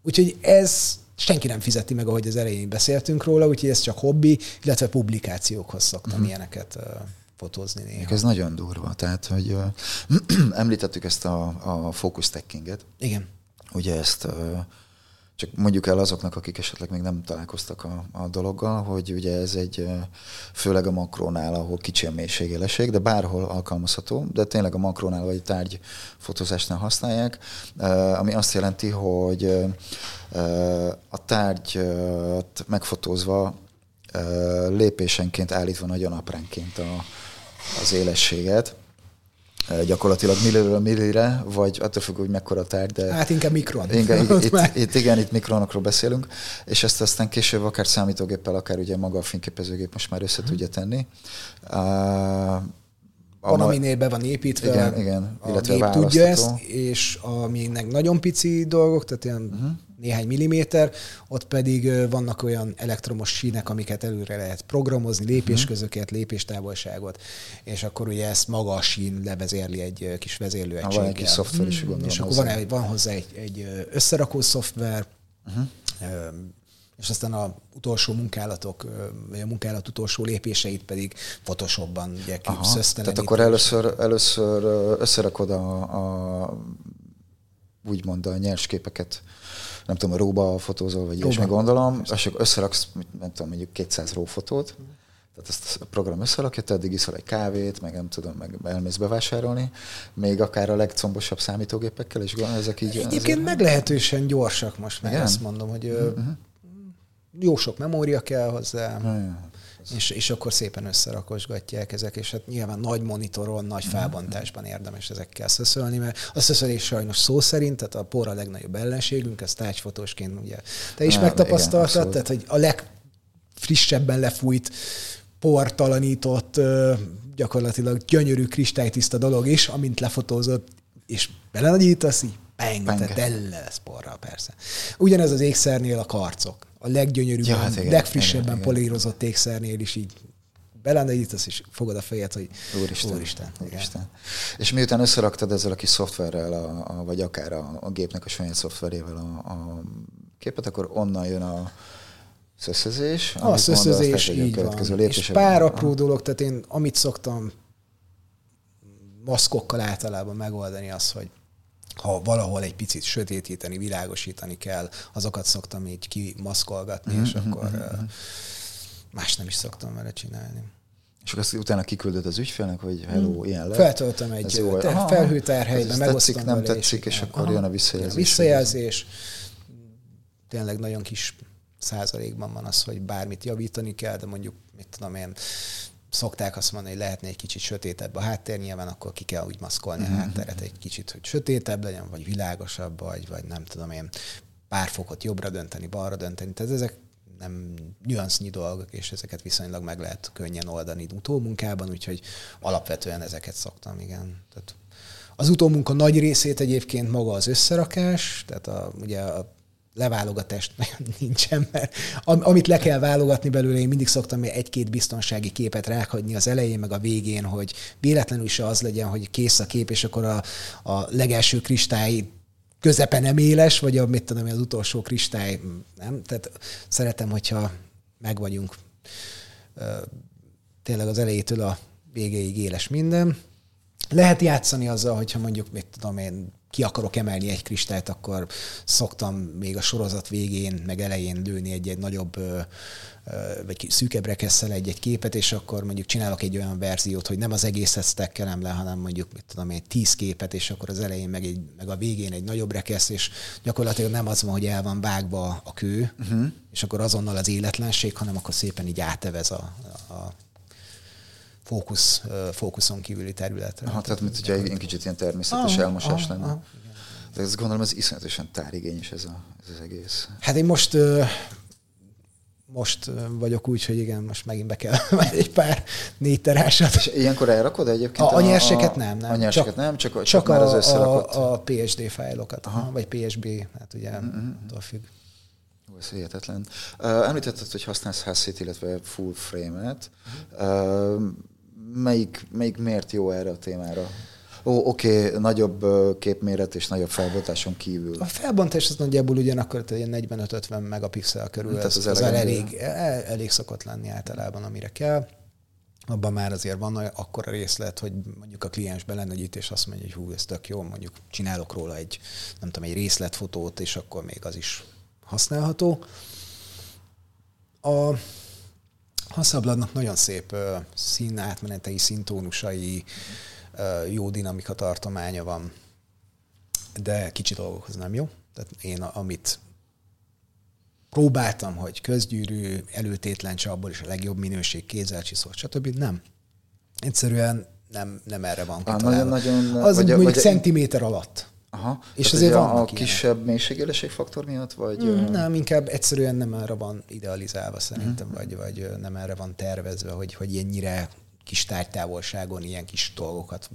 Úgyhogy ez senki nem fizeti meg, ahogy az elején beszéltünk róla, úgyhogy ez csak hobbi, illetve publikációkhoz szoktam uh-huh. ilyeneket fotózni néha. Ez nagyon durva. Tehát, hogy említettük ezt a, a focus stackinget. Igen. Ugye ezt uh, csak mondjuk el azoknak, akik esetleg még nem találkoztak a, a dologgal, hogy ugye ez egy főleg a makrónál, ahol kicsi a mélységélesség, de bárhol alkalmazható, de tényleg a makrónál vagy tárgy fotózásnál használják, ami azt jelenti, hogy a tárgyat megfotózva lépésenként állítva nagyon apránként a, az élességet, gyakorlatilag milliről millire, vagy attól függ, hogy mekkora tárgy, de... Hát inkább mikron. Igen, itt, itt, igen, itt mikronokról beszélünk, és ezt aztán később akár számítógéppel, akár ugye maga a fényképezőgép most már össze tudja tenni. Uh, van, aminél be van építve, igen, igen, a illetve gép tudja ezt, és aminek nagyon pici dolgok, tehát ilyen uh-huh. Néhány milliméter, ott pedig vannak olyan elektromos sínek, amiket előre lehet programozni, lépésközöket, lépéstávolságot, és akkor ugye ezt maga a sín levezérli egy kis vezérlőegységgel. Van egy kis szoftver is, gondolom. És akkor van, egy, van hozzá egy, egy összerakó szoftver, uh-huh és aztán a utolsó munkálatok, vagy a munkálat utolsó lépéseit pedig Photoshopban ugye Tehát akkor először, először összerakod a, a úgymond a nyers képeket, nem tudom, a róba fotózol, vagy ilyesmi gondolom, és akkor összeraksz, nem tudom, mondjuk 200 ró fotót, tehát ezt a program összerakja, te addig iszol egy kávét, meg nem tudom, meg elmész bevásárolni, még akár a legcombosabb számítógépekkel, és ezek így... Egyébként meglehetősen gyorsak most Igen? azt mondom, hogy uh-huh jó sok memória kell hozzá, Ja. És, és akkor szépen összerakosgatják ezek, és hát nyilván nagy monitoron, nagy Mhm. felbontásban érdemes ezekkel szöszölni, mert a szöszölés sajnos szó szerint, tehát a por a legnagyobb ellenségünk, ezt tájfotósként ugye te is megtapasztaltad, igen, tehát hogy a legfrissebben lefújt, portalanított, gyakorlatilag gyönyörű kristálytiszta dolog is, amint lefotózott, és belenagyítasz, így bang, Bang. tehát tele lesz porral, persze. Ugyanez az ékszernél a karcok. A leggyönyörűbben, Ja, hát igen, legfrissebben igen, igen. polírozott ékszernél is így belenagyítasz, és fogod a fejed, hogy Úristen. Úristen. Úristen. És miután összeraktad ezzel a kis szoftverrel, a, a, vagy akár a, a gépnek a saját szoftverével a, a képet, akkor onnan jön a szöszözés. A szöszözés, így van. És pár apró dolog, tehát én amit szoktam maszkokkal általában megoldani az, hogy ha valahol egy picit sötétíteni, világosítani kell, azokat szoktam így kimaszkolgatni, Mhm, és akkor ö, más nem is szoktam vele csinálni. És akkor azt utána kiküldöd az ügyfélnek, hogy hello, ilyen lett. Feltöltöm egy jó. te- Aha, felhőtárhelybe, megosztom tetszik, nem vele, tetszik, és igen. akkor Aha. jön a visszajelzés. A visszajelzés. Tényleg nagyon kis százalékban van az, hogy bármit javítani kell, de mondjuk, mit tudom én, szokták azt mondani, hogy lehetne egy kicsit sötétebb a háttér, nyilván akkor ki kell úgy maszkolni Mhm. a hátteret egy kicsit, hogy sötétebb legyen, vagy világosabb, vagy, vagy nem tudom én, pár fokot jobbra dönteni, balra dönteni. Tehát ezek nem nüansznyi dolgok, és ezeket viszonylag meg lehet könnyen oldani utómunkában, úgyhogy alapvetően ezeket szoktam, igen. Tehát az utómunka nagy részét egyébként maga az összerakás, tehát a, ugye a leválogatást nincsen, mert am- amit le kell válogatni belőle, én mindig szoktam egy-két biztonsági képet ráhagyni az elején, meg a végén, hogy véletlenül is az legyen, hogy kész a kép, és akkor a, a legelső kristály közepe nem éles, vagy a, mit tudom, az utolsó kristály, nem? Tehát szeretem, hogyha meg vagyunk tényleg az elejétől a végéig éles minden. Lehet játszani azzal, hogyha mondjuk, mit tudom én, ki akarok emelni egy kristályt, akkor szoktam még a sorozat végén, meg elején lőni egy-egy nagyobb, vagy ki- szűkebb rekesszel egy-egy képet, és akkor mondjuk csinálok egy olyan verziót, hogy nem az egészet stackelem le, hanem mondjuk, mit tudom én, tíz képet, és akkor az elején, meg, egy, meg a végén egy nagyobb rekesz, és gyakorlatilag nem az van, hogy el van vágva a kő, uh-huh. és akkor azonnal az életlenség, hanem akkor szépen így átevez a, a fókusz, fókuszon kívüli területre. Aha, tehát mint hogyha egy kicsit ilyen természetes Aha, elmosás aha, lenne. aha, De ezt gondolom, ez iszonyatosan tárigényes ez, a, ez az egész. Hát én most most vagyok úgy, hogy igen, most megint be kell egy pár négy terásat. És ilyenkor elrakod egyébként? A, a nyerseket nem, nem. A nyerseket nem, csak, csak, csak már a, az összerakott. a, a PSD fájlokat, aha. vagy PSB, hát ugye Mm-hmm. attól függ. Ó, ez hihetetlen. Uh, említetted, hogy használsz HC-t, illetve full frame-et. Uh, melyik, melyik miért jó erre a témára? Ó, oké, okay, nagyobb képméret és nagyobb felbontáson kívül. A felbontás az nagyjából ugyanakkor tehát ilyen 45-50 megapixel körül, Tehát ez, az az, elég, el, elég szokott lenni általában, amire kell. Abban már azért van akkora részlet, hogy mondjuk a kliens belenagyít, és azt mondja, hogy hú, ez tök jó, mondjuk csinálok róla egy, nem tudom, egy részletfotót, és akkor még az is használható. A Hasselbladnak nagyon szép színátmenetei, színtónusai, ö, jó dinamika tartománya van, de kicsi dolgokhoz nem jó. Tehát én, amit próbáltam, hogy közgyűrű, előtétlen abból is a legjobb minőség, kézzel csiszolt, stb. Nem. Egyszerűen nem, nem erre van kitalálva. nagyon-nagyon- Az vagy mondjuk vagy centiméter alatt. Aha. És Tehát azért ugye a, kisebb mélységéleség faktor miatt, vagy... Mm, nem, inkább egyszerűen nem erre van idealizálva szerintem, vagy, vagy ö, nem erre van tervezve, hogy, hogy ennyire kis tárgytávolságon ilyen kis dolgokat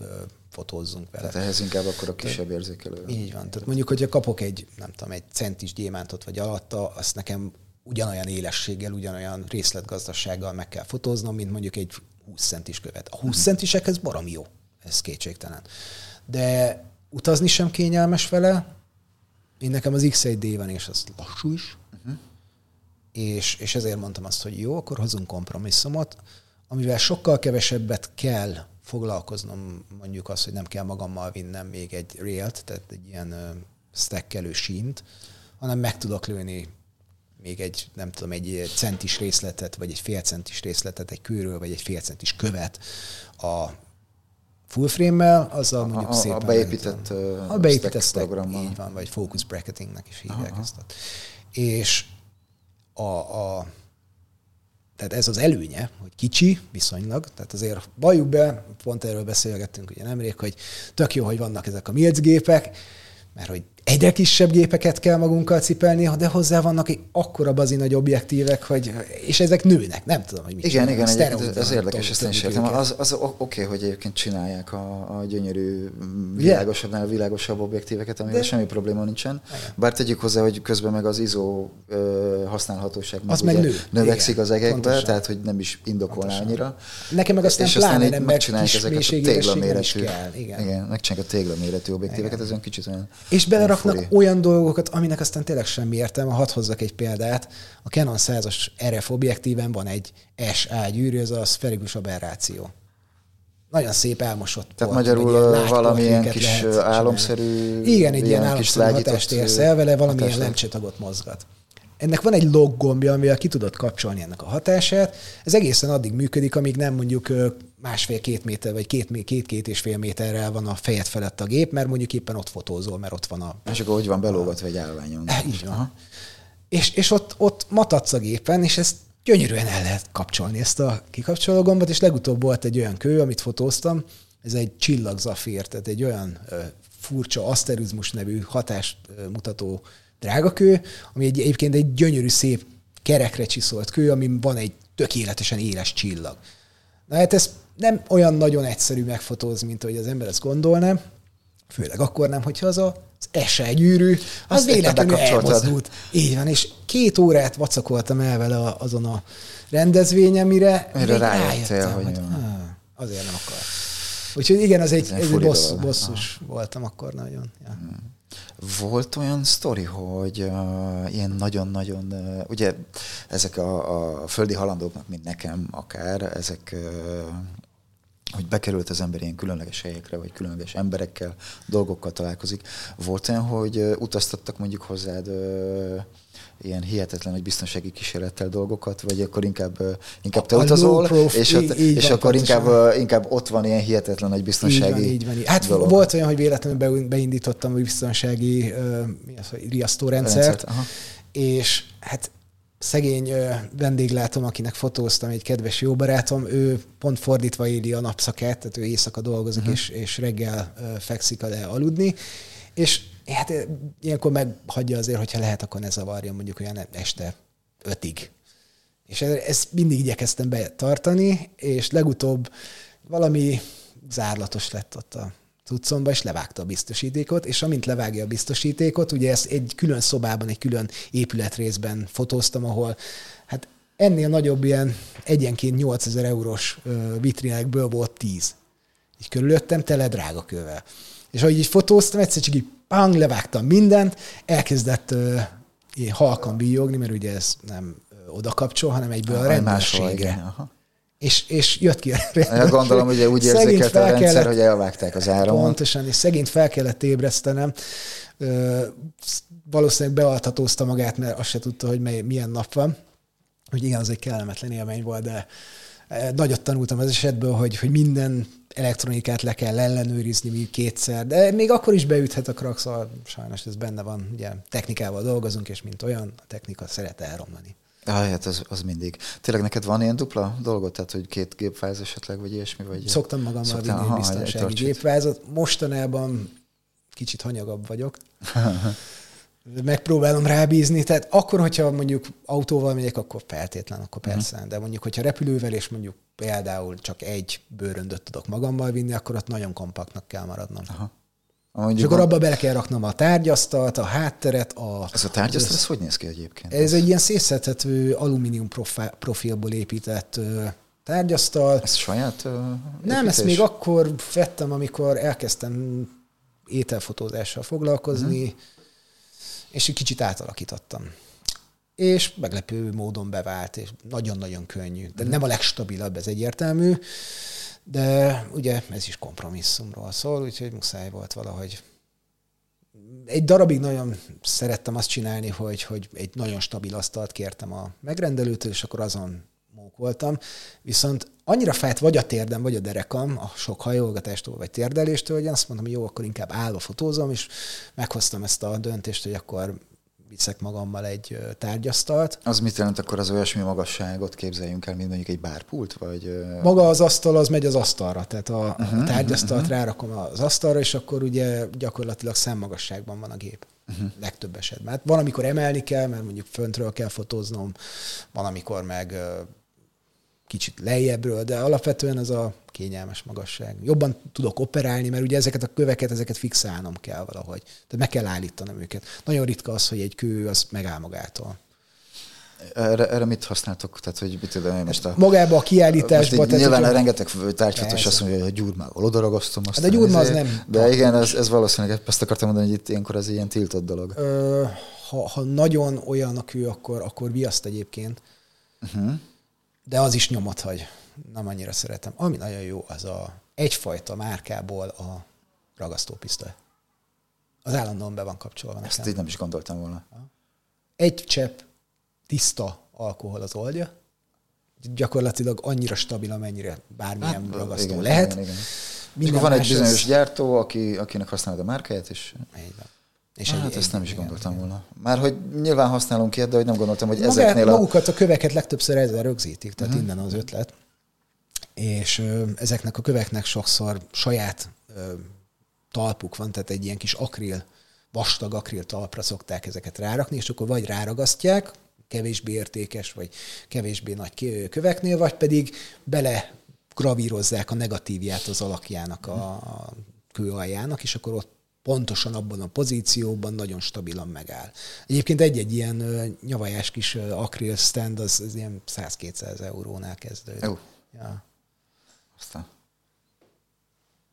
fotózzunk vele. Tehát ehhez inkább akkor a kisebb érzékelő. Így van. Tehát mondjuk, hogyha kapok egy, nem tudom, egy centis gyémántot vagy alatta, azt nekem ugyanolyan élességgel, ugyanolyan részletgazdasággal meg kell fotóznom, mint mondjuk egy 20 centis követ. A 20 centisekhez baromi jó, ez kétségtelen. De utazni sem kényelmes vele, én nekem az X1D van, és az lassú is, és, és ezért mondtam azt, hogy jó, akkor hozunk kompromisszumot, amivel sokkal kevesebbet kell foglalkoznom, mondjuk azt, hogy nem kell magammal vinnem még egy railt, tehát egy ilyen ö, stackelő sínt, hanem meg tudok lőni még egy, nem tudom, egy centis részletet, vagy egy fél centis részletet egy kőről, vagy egy fél centis követ a full frame-mel, azzal mondjuk a- a szépen... beépített, tudom, ö, a beépített stack programmal. Így van, vagy focus bracketingnek is hívják ezt. És a, a tehát ez az előnye, hogy kicsi viszonylag, tehát azért valljuk be, pont erről beszélgettünk ugye nemrég, hogy tök jó, hogy vannak ezek a milc gépek, mert hogy egyre kisebb gépeket kell magunkkal cipelni, de hozzá vannak egy akkora bazi nagy objektívek, hogy, és ezek nőnek, nem tudom, hogy mit Igen, igen, ez, ez érdekes, ezt én is értem. Az, az oké, okay, hogy egyébként csinálják a, a gyönyörű, világosabbnál világosabb objektíveket, amivel de... semmi probléma nincsen. Igen. Bár tegyük hozzá, hogy közben meg az ISO használhatóság az meg nő. növekszik igen, az egekbe, pontosan. tehát hogy nem is indokolná annyira. Nekem meg aztán és pláne nem, megcsinálják ezeket a téglaméretű, igen. igen, megcsinálják a téglaméretű objektíveket, ez olyan kicsit olyan és beleraknak furi. olyan dolgokat, aminek aztán tényleg semmi értelme. Hadd hozzak egy példát. A Canon 100-as RF objektíven van egy SA gyűrű, ez a szferikus aberráció. Nagyon szép elmosott Tehát port, magyarul valamilyen kis álomszerű... Igen, egy ilyen álomszerű hatást érsz el vele, valamilyen lemcsetagot mozgat. Ennek van egy log gombja, amivel ki tudod kapcsolni ennek a hatását. Ez egészen addig működik, amíg nem mondjuk másfél-két méter, vagy két-két és fél méterrel van a fejed felett a gép, mert mondjuk éppen ott fotózol, mert ott van a... És akkor hogy van belógatva egy állványon. E, így van. És, és ott, ott matatsz a gépen, és ezt gyönyörűen el lehet kapcsolni, ezt a kikapcsoló gombot, és legutóbb volt egy olyan kő, amit fotóztam, ez egy csillagzafír, tehát egy olyan furcsa aszterizmus nevű hatást ö, mutató drágakő, ami egy, egyébként egy gyönyörű, szép kerekre csiszolt kő, ami van egy tökéletesen éles csillag. Na hát ez nem olyan nagyon egyszerű megfotózni, mint ahogy az ember ezt gondolná, főleg akkor nem, hogyha az a az gyűrű, az Azt véletlenül elmozdult. Így van, és két órát vacakoltam el vele azon a rendezvényen, mire, mire rájöttél, hogy, hogy azért nem akar. Úgyhogy igen, az egy, egy boss, bosszus voltam akkor nagyon. Ja. Hmm. Volt olyan sztori, hogy uh, ilyen nagyon-nagyon, uh, ugye ezek a, a földi halandóknak, mint nekem akár, ezek uh, hogy bekerült az ember ilyen különleges helyekre, vagy különleges emberekkel, dolgokkal találkozik. Volt olyan, hogy utaztattak mondjuk hozzád uh, ilyen hihetetlen egy biztonsági kísérlettel dolgokat, vagy akkor inkább, inkább te a utazol, prof, és, ott, így, és van, akkor inkább, inkább ott van ilyen hihetetlen egy biztonsági így van, így van, így. Hát dolog. volt olyan, hogy véletlenül beindítottam a biztonsági uh, mi az, riasztórendszert, Rendszert, és hát szegény vendéglátom, akinek fotóztam, egy kedves jó barátom, ő pont fordítva éli a napszakát, tehát ő éjszaka dolgozik, uh-huh. és, és reggel fekszik le aludni, és hát ilyenkor meghagyja azért, hogyha lehet, akkor ne zavarja mondjuk olyan este ötig. És ezt mindig igyekeztem betartani, és legutóbb valami zárlatos lett ott a cuccomba, és levágta a biztosítékot, és amint levágja a biztosítékot, ugye ezt egy külön szobában, egy külön épületrészben fotóztam, ahol hát ennél nagyobb ilyen egyenként 8000 eurós vitrinekből volt 10. Így körülöttem tele drága kővel. És ahogy így fotóztam, egyszer csak így pang, levágtam mindent, elkezdett uh, halkan bíjogni, mert ugye ez nem oda kapcsol, hanem egyből a rendőrségre. És, és jött ki a rendőrség. Gondolom, ugye úgy érzékelte a rendszer, kellett, hogy elvágták az áramot. Pontosan, és szegényt fel kellett ébresztenem. Valószínűleg bealtatózta magát, mert azt se tudta, hogy mely, milyen nap van. Hogy igen, az egy kellemetlen élmény volt, de nagyot tanultam az esetből, hogy, hogy minden elektronikát le kell ellenőrizni még kétszer, de még akkor is beüthet a krak, szóval sajnos ez benne van, ugye technikával dolgozunk, és mint olyan, a technika szeret elromlani. Ah, hát az, az mindig. Tényleg neked van ilyen dupla dolgot, tehát hogy két gépváz esetleg, vagy ilyesmi? Vagy Szoktam magammal Szoktam, vinni aha, biztonsági gépvázat. Mostanában kicsit hanyagabb vagyok. megpróbálom rábízni, tehát akkor, hogyha mondjuk autóval megyek, akkor feltétlen, akkor mhm. persze, uh-huh. de mondjuk, hogyha repülővel, és mondjuk például csak egy bőröndöt tudok magammal vinni, akkor ott nagyon kompaktnak kell maradnom. Aha. Mondjuk és akkor abba bele kell raknom a tárgyasztalt, a hátteret. A, ez a tárgyasztal, ez hogy néz ki egyébként? Ez egy ilyen szétszedhető alumínium profilból épített tárgyasztal. Ez saját uh, Nem, ezt még akkor vettem, amikor elkezdtem ételfotózással foglalkozni, uh-huh és egy kicsit átalakítottam. És meglepő módon bevált, és nagyon-nagyon könnyű. De nem a legstabilabb, ez egyértelmű, de ugye ez is kompromisszumról szól, úgyhogy muszáj volt valahogy. Egy darabig nagyon szerettem azt csinálni, hogy, hogy egy nagyon stabil asztalt kértem a megrendelőtől, és akkor azon voltam, viszont annyira fájt vagy a térdem, vagy a derekam a sok hajolgatástól, vagy térdeléstől, hogy azt mondtam, hogy jó, akkor inkább állva fotózom, és meghoztam ezt a döntést, hogy akkor viszek magammal egy tárgyasztalt. Az mit jelent akkor az olyasmi magasságot képzeljünk el, mint mondjuk egy bárpult? Vagy... Maga az asztal az megy az asztalra, tehát a, uh-huh, a tárgyasztalt uh-huh. rárakom az asztalra, és akkor ugye gyakorlatilag szemmagasságban van a gép. Uh-huh. Legtöbb esetben. Hát van, amikor emelni kell, mert mondjuk föntről kell fotóznom, van, amikor meg kicsit lejjebbről, de alapvetően ez a kényelmes magasság. Jobban tudok operálni, mert ugye ezeket a köveket, ezeket fixálnom kell valahogy. Tehát meg kell állítanom őket. Nagyon ritka az, hogy egy kő az megáll magától. Erre, erre mit használtok? Tehát, hogy mit tudom én most a... Magába a kiállításba. Most tehát, nyilván a rengeteg tárgyfatos azt mondja, hogy a gyurmával odaragasztom. Hát a gyurma az nem. De igen, ez, ez valószínűleg, ezt akartam mondani, hogy itt ilyenkor ez ilyen tiltott dolog. Ö, ha, ha, nagyon olyan a kő, akkor, akkor viaszt egyébként. Uh-huh de az is nyomot hagy. Nem annyira szeretem. Ami nagyon jó, az a egyfajta márkából a ragasztópisztoly. Az állandóan be van kapcsolva. Ezt nekem. így nem is gondoltam volna. Egy csepp tiszta alkohol az oldja, gyakorlatilag annyira stabil, amennyire bármilyen hát, ragasztó igen, lehet. Igen, igen. Minden van egy bizonyos az... gyártó, aki, akinek használod a márkáját, és... Így van. És hát egy, ezt nem is gondoltam volna. Már hogy nyilván használunk ilyet, de hogy nem gondoltam, hogy Magát, ezeknél a... Magukat a köveket legtöbbször ezzel rögzítik, tehát uh-huh. innen az ötlet. És ö, ezeknek a köveknek sokszor saját ö, talpuk van, tehát egy ilyen kis akril, vastag akril talpra szokták ezeket rárakni, és akkor vagy ráragasztják, kevésbé értékes, vagy kevésbé nagy köveknél, vagy pedig bele gravírozzák a negatívját az alakjának, a, a kőaljának, és akkor ott pontosan abban a pozícióban nagyon stabilan megáll. Egyébként egy-egy ilyen nyavajás kis akril stand az, az ilyen 100-200 eurónál kezdődik. Jó. Ja. Aztán.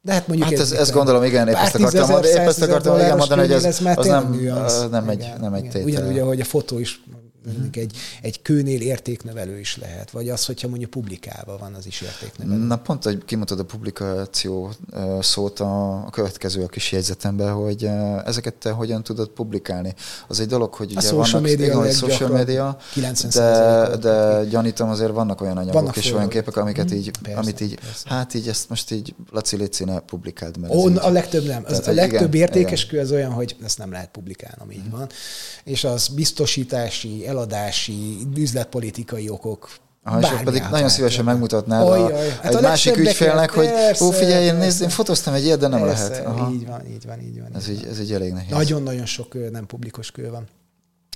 De hát mondjuk... Hát ez, ez gondolom, igen, épp ezt akartam, épp ezt akartam igen mondani, hogy ez, az nem, nem, egy, nem egy tétel. Ugyanúgy, ahogy a fotó is Uh-huh. Egy, egy kőnél értéknövelő is lehet, vagy az, hogyha mondjuk publikálva van, az is értéknövelő. Na pont, hogy kimondod a publikáció szót a, a következő a kis jegyzetemben, hogy ezeket te hogyan tudod publikálni. Az egy dolog, hogy ugye a social vannak, media, igen, social media de, de gyanítom azért vannak olyan anyagok vannak és olyan képek, amiket így, persze, amit így, persze. hát így ezt most így Laci Léci ne publikáld, mert Ó, a legtöbb nem. Az, a legtöbb igen, értékes igen. kő az olyan, hogy ezt nem lehet publikálnom, így hmm. van. És az biztosítási, eladási, üzletpolitikai okok Aha, és pedig nagyon szívesen megmutatnád a, hát egy a másik ügyfélnek, hogy ó, figyelj, én, nézd, én fotóztam egy ilyet, de nem persze, lehet. Aha. Így van, így van, így van. Ez, így, ez így elég nehéz. Nagyon-nagyon sok nem publikus kő van.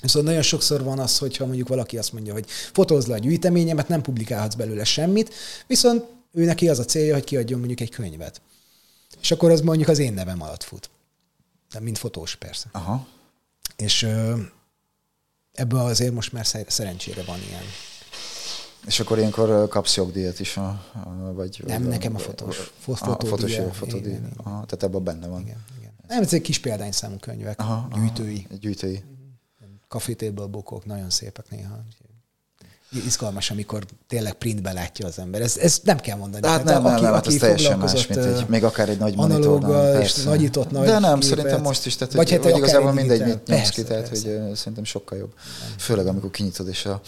Viszont nagyon sokszor van az, hogyha mondjuk valaki azt mondja, hogy fotózd le a gyűjteményemet, nem publikálhatsz belőle semmit, viszont ő neki az a célja, hogy kiadjon mondjuk egy könyvet. És akkor az mondjuk az én nevem alatt fut. De mint fotós persze. Aha. És ebből azért most már szerencsére van ilyen. És akkor ilyenkor kapsz jogdíjat is, a, a, vagy... Nem, a, nekem a fotós. A, fotós, a fotódíj. Aha, tehát ebben benne van. Igen, igen. Nem, ez egy kis példányszámú könyvek, aha, gyűjtői. Aha, gyűjtői. Café bokok, nagyon szépek néha izgalmas, amikor tényleg printbe látja az ember. Ez, ez nem kell mondani. Hát nem, aki, nem, nem, hát aki ez teljesen más, mint egy, még akár egy nagy monitorban. és nagyított nagy De nem, képet. szerintem most is, tehát vagy, hát hogy igazából mindegy, mit nyomsz ki, tehát hogy szerintem sokkal jobb. Főleg, amikor kinyitod, és a,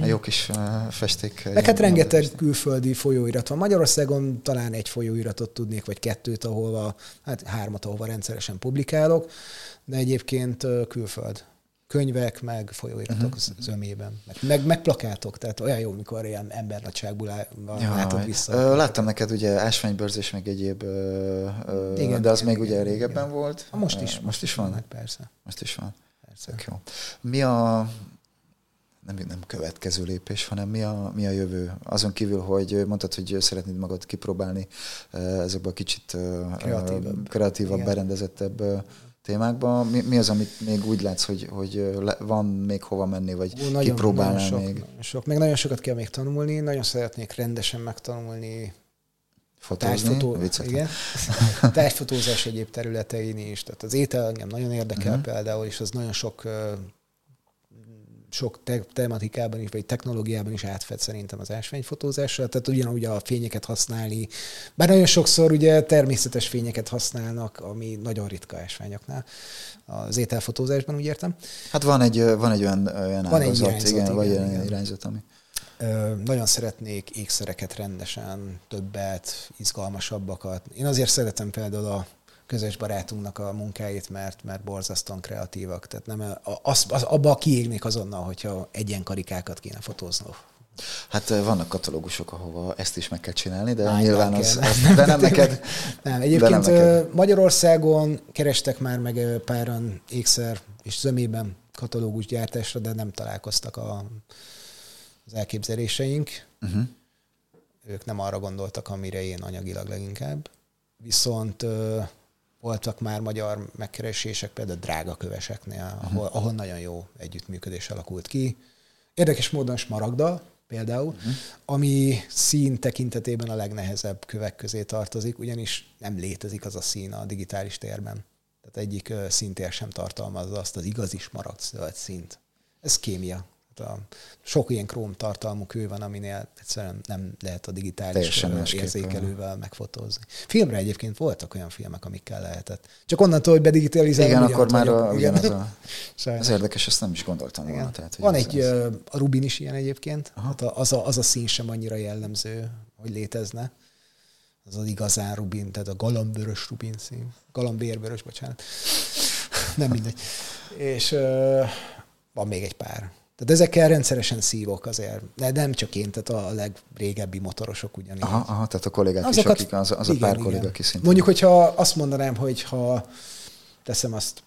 a jó kis festék. Meg hát rengeteg külföldi folyóirat van. Magyarországon talán egy folyóiratot tudnék, vagy kettőt, ahol hát hármat, ahova rendszeresen publikálok, de egyébként külföld könyvek, meg folyóiratok uh-huh. zömében, meg, meg, meg plakátok, tehát olyan jó, mikor ilyen embernagyságból ja, látod vissza. Láttam neked ugye ásványbőrzés, meg egyéb, igen, de az igen, még igen, ugye régebben igen. volt. Most is. Most is van? persze. Most is van. Persze. Tök jó. Mi a nem, nem következő lépés, hanem mi a, mi a jövő? Azon kívül, hogy mondtad, hogy szeretnéd magad kipróbálni ezekbe a kicsit kreatívabb, kreatívabb berendezettebb témákban. Mi, mi az, amit még úgy látsz, hogy, hogy van még hova menni, vagy Ó, nagyon, kipróbálnál nagyon sok, még? Nagyon sok. Meg nagyon sokat kell még tanulni, nagyon szeretnék rendesen megtanulni Fotózni? Tájfotó, igen. Tájfotózás egyéb területein is. Tehát az étel engem nagyon érdekel uh-huh. például, és az nagyon sok sok te- tematikában is, vagy technológiában is átfed szerintem az ásványfotózással, tehát ugyanúgy a fényeket használni, bár nagyon sokszor ugye természetes fényeket használnak, ami nagyon ritka ásványoknál, az ételfotózásban úgy értem. Hát van egy, van egy olyan, olyan van egy irányzat, igen, igen, vagy igen. olyan irányzat, ami... Ö, nagyon szeretnék ékszereket rendesen, többet, izgalmasabbakat. Én azért szeretem például a közös barátunknak a munkáit, mert, mert borzasztóan kreatívak. Tehát nem, az, az, abba kiégnék azonnal, hogyha egyen karikákat kéne fotózni. Hát vannak katalógusok, ahova ezt is meg kell csinálni, de Ány, nyilván az, az, de nem neked. Nem, egyébként nem neked. Magyarországon kerestek már meg páran ékszer és zömében katalógus gyártásra, de nem találkoztak a, az elképzeléseink. Uh-huh. Ők nem arra gondoltak, amire én anyagilag leginkább. Viszont voltak már magyar megkeresések, például drága köveseknél, uh-huh. ahol, ahol nagyon jó együttműködés alakult ki. Érdekes módon Smaragda például, uh-huh. ami szín tekintetében a legnehezebb kövek közé tartozik, ugyanis nem létezik az a szín a digitális térben. Tehát egyik szintér sem tartalmazza azt az igazi smaragd szint. Ez kémia a sok ilyen króm tartalmú kő van, aminél egyszerűen nem lehet a digitális érzékelővel megfotózni. Filmre egyébként voltak olyan filmek, amikkel lehetett. Csak onnantól, hogy bedigitalizálni. Igen, akkor már a, igen, az, a, az érdekes, ezt nem is gondoltam igen. volna. Tehát, van egy, ez... a Rubin is ilyen egyébként, hát az, a, az a szín sem annyira jellemző, hogy létezne. Az az igazán Rubin, tehát a galambörös Rubin szín. Galambérbörös, bocsánat. nem mindegy. És uh, van még egy pár. Tehát ezekkel rendszeresen szívok azért, de nem csak én, tehát a legrégebbi motorosok ugyanígy. Aha, aha tehát a kollégák Azokat, is, akik, az, az igen, a pár igen. kolléga, aki szintén. Mondjuk, hogyha azt mondanám, hogy ha teszem azt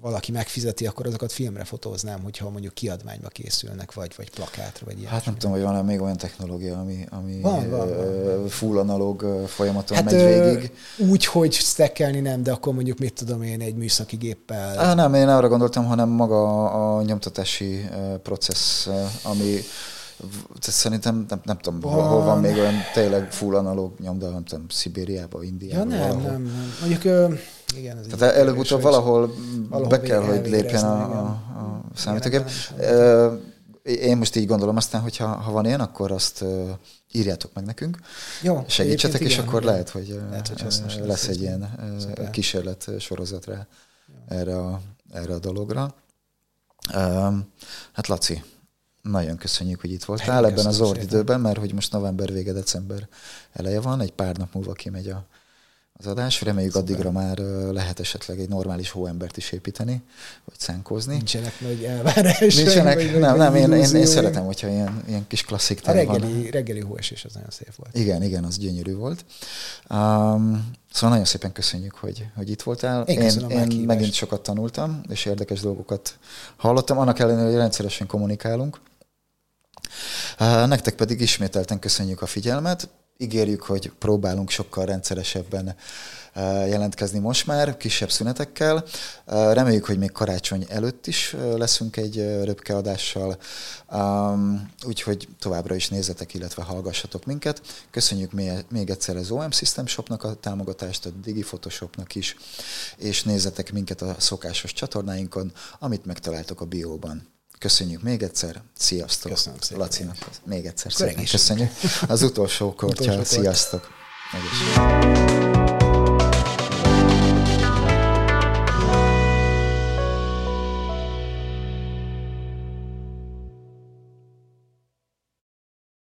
valaki megfizeti, akkor azokat filmre fotóznám, hogyha mondjuk kiadványba készülnek, vagy, vagy plakátra, vagy ilyen. Hát nem tudom, hogy van még olyan technológia, ami, ami van, van, van. full analóg folyamaton hát, megy végig. Úgy, hogy stackelni nem, de akkor mondjuk mit tudom én egy műszaki géppel. Á, nem, én arra gondoltam, hanem maga a nyomtatási processz, ami szerintem nem, nem tudom, van. hol van még olyan tényleg full analóg nyomda, nem tudom, Szibériába, Indiába. Ja, nem, valahol. nem, nem. Mondjuk igen, ez Tehát előbb-utóbb valahol, valahol be kell, hogy lépjen a, a, a számítógép. Én most így gondolom aztán, hogy ha, van ilyen, akkor azt írjátok meg nekünk, Jó, segítsetek, és igen, akkor igen. lehet, hogy, lehet, hogy lesz, lesz egy ilyen Szuper. kísérlet sorozatra erre a, erre a dologra. Hát Laci, nagyon köszönjük, hogy itt voltál ebben az ordidőben, mert hogy most november vége, december eleje van, egy pár nap múlva kimegy a az adás. Reméljük Szuper. addigra már lehet esetleg egy normális hóembert is építeni, vagy szánkózni. Nincsenek nagy elvárások. Nincsenek, vagy nem, nem, én, én, én, szeretem, hogyha ilyen, ilyen kis klasszik A reggeli, van. reggeli hóesés az nagyon szép volt. Igen, igen, az gyönyörű volt. Um, szóval nagyon szépen köszönjük, hogy, hogy itt voltál. Én, én, én megint sokat tanultam, és érdekes dolgokat hallottam, annak ellenére, hogy rendszeresen kommunikálunk. Nektek pedig ismételten köszönjük a figyelmet ígérjük, hogy próbálunk sokkal rendszeresebben eh, jelentkezni most már, kisebb szünetekkel. Eh, reméljük, hogy még karácsony előtt is eh, leszünk egy röpkeadással, úgyhogy továbbra is nézzetek, illetve hallgassatok minket. Köszönjük még egyszer az OM System Shopnak a támogatást, a Digi Photoshopnak is, és nézzetek minket a szokásos csatornáinkon, amit megtaláltok a bióban. Köszönjük még egyszer, sziasztok. Köszönöm szépen. Lacinak még egyszer szépen köszönjük. Az utolsó kortya, sziasztok. Egészség.